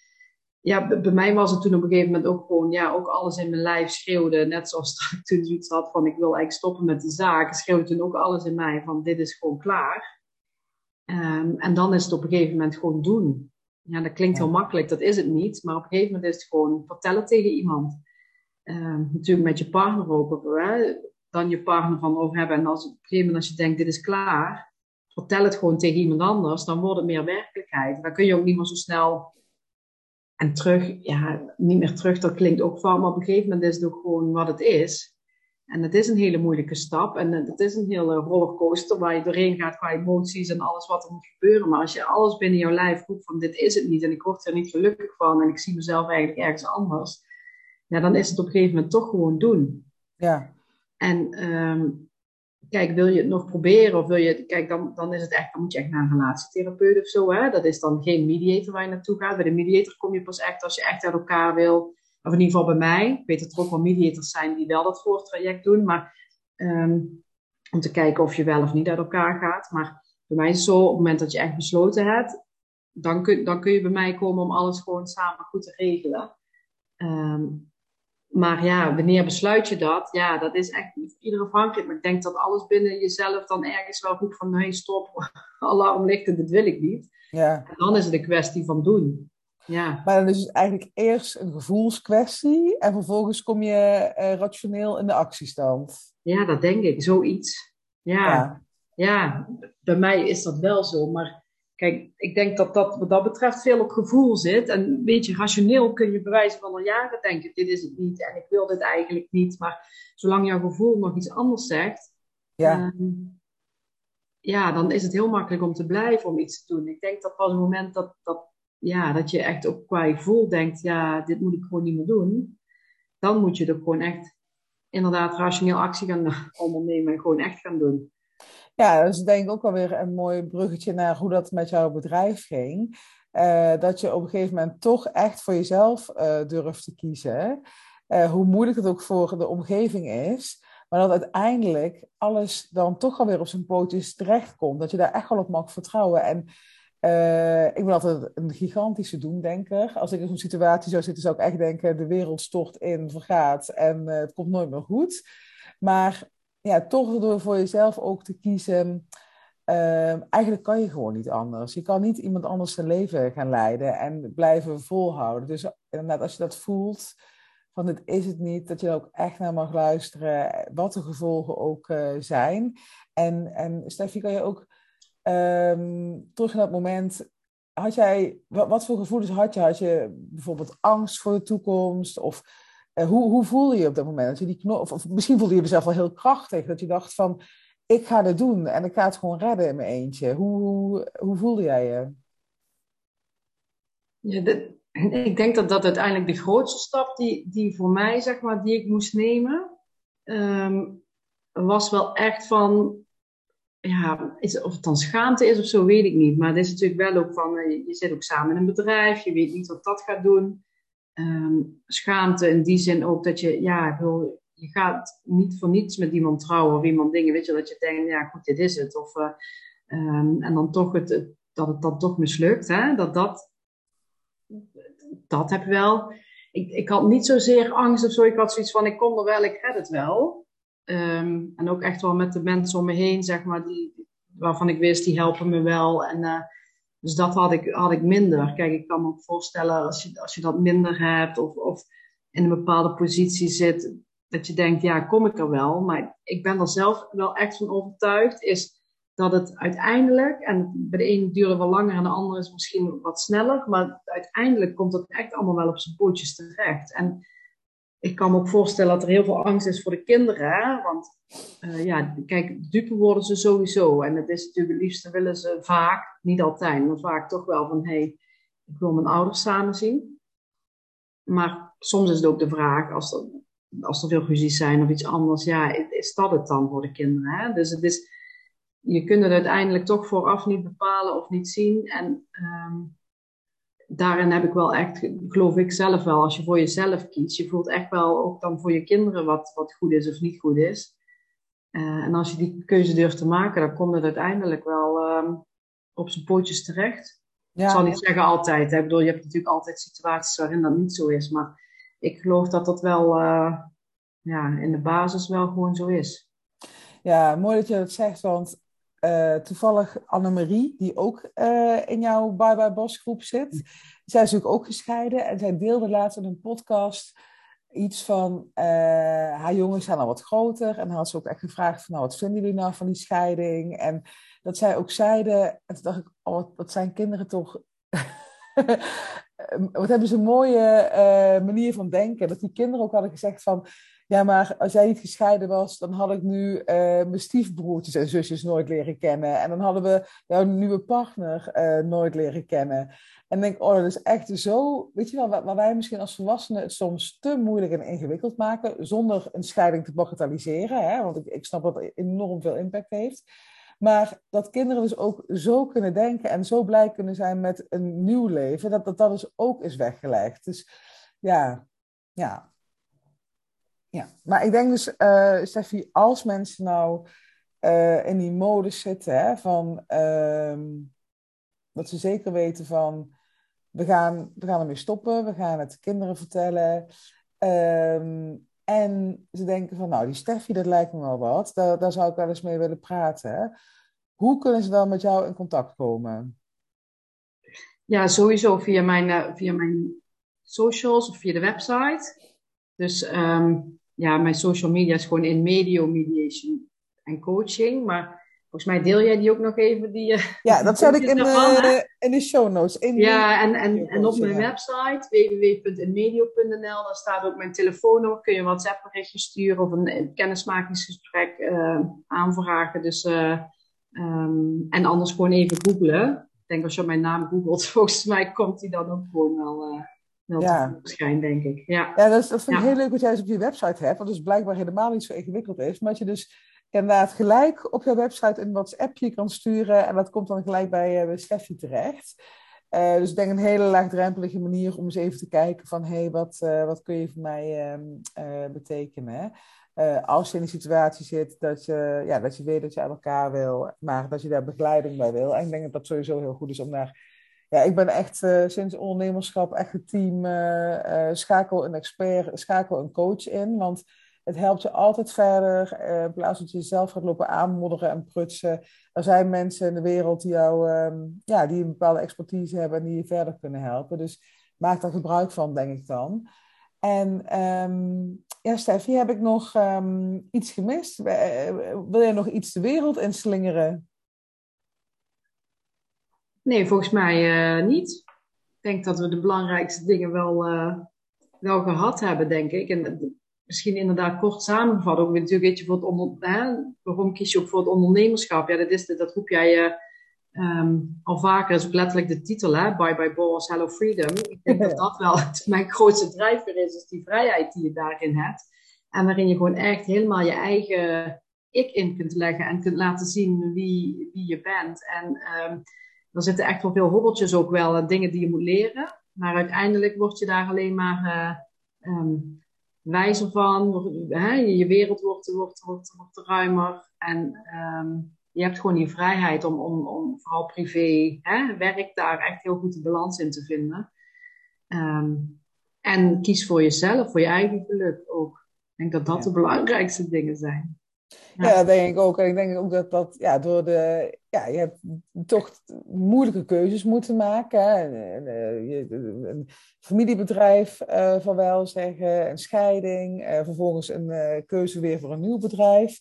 Ja, bij mij was het toen op een gegeven moment ook gewoon... Ja, ook alles in mijn lijf schreeuwde. Net zoals [laughs] ik toen zoiets had van... Ik wil eigenlijk stoppen met de zaak. Schreeuwde toen ook alles in mij van... Dit is gewoon klaar. Um, en dan is het op een gegeven moment gewoon doen. Ja, dat klinkt heel makkelijk, dat is het niet. Maar op een gegeven moment is het gewoon vertellen tegen iemand. Uh, natuurlijk met je partner ook. Hè, dan je partner van over hebben. En als, op een gegeven moment als je denkt, dit is klaar. Vertel het gewoon tegen iemand anders. Dan wordt het meer werkelijkheid. Dan kun je ook niet meer zo snel... En terug, ja, niet meer terug, dat klinkt ook van. Maar op een gegeven moment is het ook gewoon wat het is. En het is een hele moeilijke stap. En het is een hele rollercoaster waar je doorheen gaat qua emoties en alles wat er moet gebeuren. Maar als je alles binnen jouw lijf roept van dit is het niet en ik word er niet gelukkig van en ik zie mezelf eigenlijk ergens anders. Ja, dan is het op een gegeven moment toch gewoon doen. Ja. En um, kijk, wil je het nog proberen of wil je, kijk, dan, dan is het echt, dan moet je echt naar een relatietherapeut of zo. Hè? Dat is dan geen mediator waar je naartoe gaat. Bij de mediator kom je pas echt als je echt uit elkaar wil of in ieder geval bij mij. Ik weet dat er ook wel mediators zijn die wel dat voortraject doen. Maar um, om te kijken of je wel of niet uit elkaar gaat. Maar bij mij is het zo, op het moment dat je echt besloten hebt, dan kun, dan kun je bij mij komen om alles gewoon samen goed te regelen. Um, maar ja, wanneer besluit je dat? Ja, dat is echt ieder afhankelijk. Maar ik denk dat alles binnen jezelf dan ergens wel goed van, nee, stop, [laughs] alarmlichten, dit wil ik niet. Ja. En dan is het een kwestie van doen. Ja. Maar dan is het eigenlijk eerst een gevoelskwestie en vervolgens kom je uh, rationeel in de actiestand. Ja, dat denk ik, zoiets. Ja. ja. ja, bij mij is dat wel zo. Maar kijk, ik denk dat dat wat dat betreft veel op gevoel zit. En een beetje rationeel kun je bewijzen van al jaren denken, dit is het niet en ik wil dit eigenlijk niet. Maar zolang jouw gevoel nog iets anders zegt, ja. Uh, ja, dan is het heel makkelijk om te blijven om iets te doen. Ik denk dat pas het moment dat, dat ja, dat je echt ook qua gevoel denkt, ja, dit moet ik gewoon niet meer doen. Dan moet je er gewoon echt inderdaad rationeel actie gaan [laughs] ondernemen en gewoon echt gaan doen. Ja, dat is denk ik ook wel weer een mooi bruggetje naar hoe dat met jouw bedrijf ging. Uh, dat je op een gegeven moment toch echt voor jezelf uh, durft te kiezen. Uh, hoe moeilijk het ook voor de omgeving is. Maar dat uiteindelijk alles dan toch alweer op zijn pootjes terechtkomt. Dat je daar echt wel op mag vertrouwen. En uh, ik ben altijd een gigantische doemdenker. Als ik in zo'n situatie zou zitten, zou ik echt denken: de wereld stort in, vergaat en uh, het komt nooit meer goed. Maar ja, toch door voor jezelf ook te kiezen. Uh, eigenlijk kan je gewoon niet anders. Je kan niet iemand anders zijn leven gaan leiden en blijven volhouden. Dus inderdaad, als je dat voelt, van dit is het niet, dat je er ook echt naar mag luisteren, wat de gevolgen ook uh, zijn. En, en Steffi, kan je ook um, terug naar dat moment. Had jij, wat, wat, voor gevoelens had je? Had je bijvoorbeeld angst voor de toekomst? Of uh, hoe, hoe voelde je op dat moment? Je die of, misschien voelde je jezelf wel heel krachtig. Dat je dacht van, ik ga dit doen en ik ga het gewoon redden in mijn eentje. Hoe, hoe, voelde jij je? Ja, [clears throat] ik denk dat dat uiteindelijk de grootste stap die, die voor mij, zeg maar, die ik moest nemen, um, was wel echt van ja, is, of het dan schaamte is of zo, weet ik niet. Maar het is natuurlijk wel ook van, eh, je zit ook samen in een bedrijf, je weet niet wat dat gaat doen. Um, schaamte in die zin ook dat je, ja, je gaat niet voor niets met iemand trouwen of iemand dingen, weet je, dat je denkt, ja goed, dit is het. Of, uh, um, en dan toch het, dat het dan toch mislukt, hè? dat dat, dat heb wel. Ik, ik had niet zozeer angst of zo, ik had zoiets van, ik kom er wel, ik red het wel. Um, en ook echt wel met de mensen om me heen, zeg maar, die, waarvan ik wist, die helpen me wel. En, uh, dus dat had ik, had ik minder. Kijk, ik kan me ook voorstellen als je, als je dat minder hebt of, of in een bepaalde positie zit, dat je denkt, ja, kom ik er wel. Maar ik ben er zelf wel echt van overtuigd, is dat het uiteindelijk, en bij de ene duurt het wel langer en de andere is misschien wat sneller, maar uiteindelijk komt het echt allemaal wel op zijn pootjes terecht. En ik kan me ook voorstellen dat er heel veel angst is voor de kinderen. Want uh, ja, kijk, dupe worden ze sowieso. En het is natuurlijk het liefste willen ze vaak, niet altijd, maar vaak toch wel van hé, hey, ik wil mijn ouders samen zien. Maar soms is het ook de vraag, als er als er veel ruzies zijn of iets anders, ja, is dat het dan voor de kinderen? Hè? Dus het is, je kunt het uiteindelijk toch vooraf niet bepalen of niet zien. En ehm, daarin heb ik wel echt, geloof ik zelf wel, als je voor jezelf kiest, je voelt echt wel ook dan voor je kinderen wat, wat goed is of niet goed is. Uh, en als je die keuze durft te maken, dan komt het uiteindelijk wel ehm, op zijn pootjes terecht. Ja. Ik zal niet zeggen altijd. Hè? Ik bedoel, je hebt natuurlijk altijd situaties waarin dat niet zo is. Maar ik geloof dat dat wel uh, ja, in de basis wel gewoon zo is. Ja, mooi dat je dat zegt. Want uh, toevallig Annemarie, die ook uh, in jouw Bye Bye Bos groep zit. Zij is ook gescheiden. En zij deelde laatst in een podcast iets van... haar jongens zijn al wat groter. En dan had ze ook echt gevraagd van... Nou, wat vinden jullie nou van die scheiding? En dat zij ook zeiden... En toen dacht ik, oh, wat zijn kinderen toch... [laughs] wat hebben ze een mooie manier van denken. Dat die kinderen ook hadden gezegd van... Ja, maar als jij niet gescheiden was, dan had ik nu uh, mijn stiefbroertjes en zusjes nooit leren kennen. En dan hadden we jouw nieuwe partner uh, nooit leren kennen. En denk, oh, dat is echt zo... Weet je wel, waar, waar wij misschien als volwassenen het soms te moeilijk en ingewikkeld maken... zonder een scheiding te bagatelliseren, hè, want ik, ik snap dat het enorm veel impact heeft... Maar dat kinderen dus ook zo kunnen denken en zo blij kunnen zijn met een nieuw leven, dat dat, dat dus ook is weggelegd. Dus ja, ja. Ja. Maar ik denk dus, uh, Steffi, als mensen nou uh, in die modus zitten, hè, van uh, dat ze zeker weten van, we gaan, we gaan ermee stoppen, we gaan het kinderen vertellen. Um, en ze denken van, nou, die Steffi, dat lijkt me wel wat. Daar, daar zou ik wel eens mee willen praten. Hoe kunnen ze dan met jou in contact komen? Ja, sowieso via mijn, uh, via mijn socials of via de website. Dus um, ja, mijn social media is gewoon in medio, mediation en coaching. Maar Volgens mij deel jij die ook nog even. Die, eh, ja, [laughs] dat zet ik in de, in de show notes. In ja, en, en, en op mijn website www.inmedio.nl, daar staat ook mijn telefoonnummer. Kun je een WhatsApp berichtje sturen of een, kennismakingsgesprek uh, aanvragen. Dus, uh, um, en anders gewoon even googlen. Ik denk als je mijn naam googelt, [laughs] volgens mij komt die dan ook gewoon wel. Uh, wel ja. schijn, denk ik. Ja, ja dat, is, dat vind ik heel leuk wat jij eens op je website hebt. Want het dus blijkbaar helemaal niet zo ingewikkeld is. Maar dat je dus inderdaad gelijk op jouw website een WhatsAppje kan sturen. En dat komt dan gelijk bij, uh, bij Steffi terecht. Uh, dus ik denk een hele laagdrempelige manier om eens even te kijken van... hé, hey, wat, uh, wat kun je voor mij uh, betekenen? als je in een situatie zit dat je, ja, dat je weet dat je aan elkaar wil... maar dat je daar begeleiding bij wil. En ik denk dat dat sowieso heel goed is om daar... Ja, ik ben echt sinds ondernemerschap echt het team schakel een expert, schakel een coach in. Want het helpt je altijd verder. In plaats dat je jezelf gaat lopen aanmodderen en prutsen. Er zijn mensen in de wereld die, jou, um, ja, die een bepaalde expertise hebben en die je verder kunnen helpen. Dus maak daar gebruik van, denk ik dan. En um, ja, Steffi, heb ik nog um, iets gemist? Wil jij nog iets de wereld inslingeren? Nee, volgens mij uh, niet. Ik denk dat we de belangrijkste dingen wel, uh, wel gehad hebben, denk ik. En misschien inderdaad kort samengevat. Ook natuurlijk, weet je, voor het onder, hè, waarom kies je ook voor het ondernemerschap? Ja, dat, is, dat roep jij um, al vaker. Dat is ook letterlijk de titel, hè? Bye bye boss, hello freedom. Ik denk dat [laughs] dat wel mijn grootste drijver is, is die vrijheid die je daarin hebt. En waarin je gewoon echt helemaal je eigen ik in kunt leggen en kunt laten zien wie, wie je bent. En um, er zitten echt wel veel hobbeltjes ook wel, dingen die je moet leren. Maar uiteindelijk word je daar alleen maar uh, um, wijzer van. Hè, je wereld wordt, wordt, wordt, wordt ruimer. En um, je hebt gewoon die vrijheid om, om, om vooral privé, hè, werk daar echt heel goed de balans in te vinden. Um, en kies voor jezelf, voor je eigen geluk ook. Ik denk dat dat de belangrijkste dingen zijn. Ja. dat denk ik ook. En ik denk ook dat dat ja, door de. Ja, je hebt toch moeilijke keuzes moeten maken. Hè. Een familiebedrijf uh, van wel zeggen, een scheiding, uh, vervolgens een keuze weer voor een nieuw bedrijf.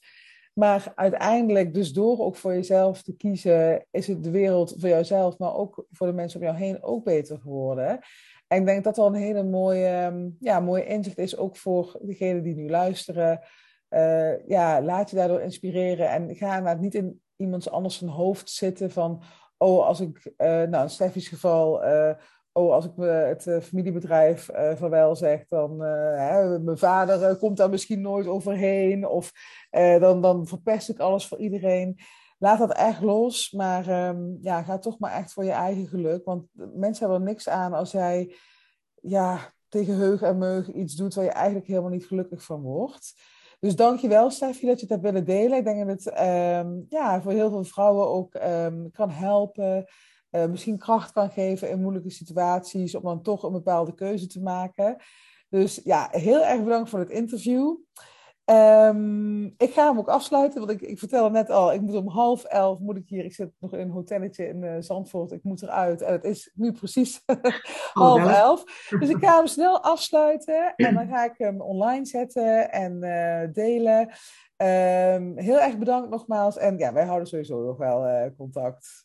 Maar uiteindelijk, dus door ook voor jezelf te kiezen, is het de wereld voor jouzelf, maar ook voor de mensen om jou heen ook beter geworden. En ik denk dat dat wel een hele mooie, ja, mooie inzicht is, ook voor degenen die nu luisteren. Uh, ja, laat je daardoor inspireren en ga nou niet in iemands anders zijn hoofd zitten van, oh, als ik, uh, nou in Steffi's geval, uh, oh, als ik me het familiebedrijf uh, vaarwel zeg, dan hè, mijn vader komt daar misschien nooit overheen. Of dan, dan verpest ik alles voor iedereen. Laat dat echt los, maar um, ja, ga toch maar echt voor je eigen geluk. Want mensen hebben er niks aan als jij ja, tegen heug en meug iets doet waar je eigenlijk helemaal niet gelukkig van wordt. Dus dankjewel Steffi dat je dat willen delen. Ik denk dat het um, ja, voor heel veel vrouwen ook um, kan helpen. Uh, misschien kracht kan geven in moeilijke situaties om dan toch een bepaalde keuze te maken. Dus ja, heel erg bedankt voor het interview. Um, ik ga hem ook afsluiten, want ik, ik vertelde net al, ik moet om half elf, moet ik hier, ik zit nog in een hotelletje in uh, Zandvoort, ik moet eruit en het is nu precies [laughs] half oh, elf. Dus ik ga hem snel afsluiten en dan [clears throat] ga ik hem online zetten en uh, delen. Um, heel erg bedankt nogmaals en ja, wij houden sowieso nog wel uh, contact.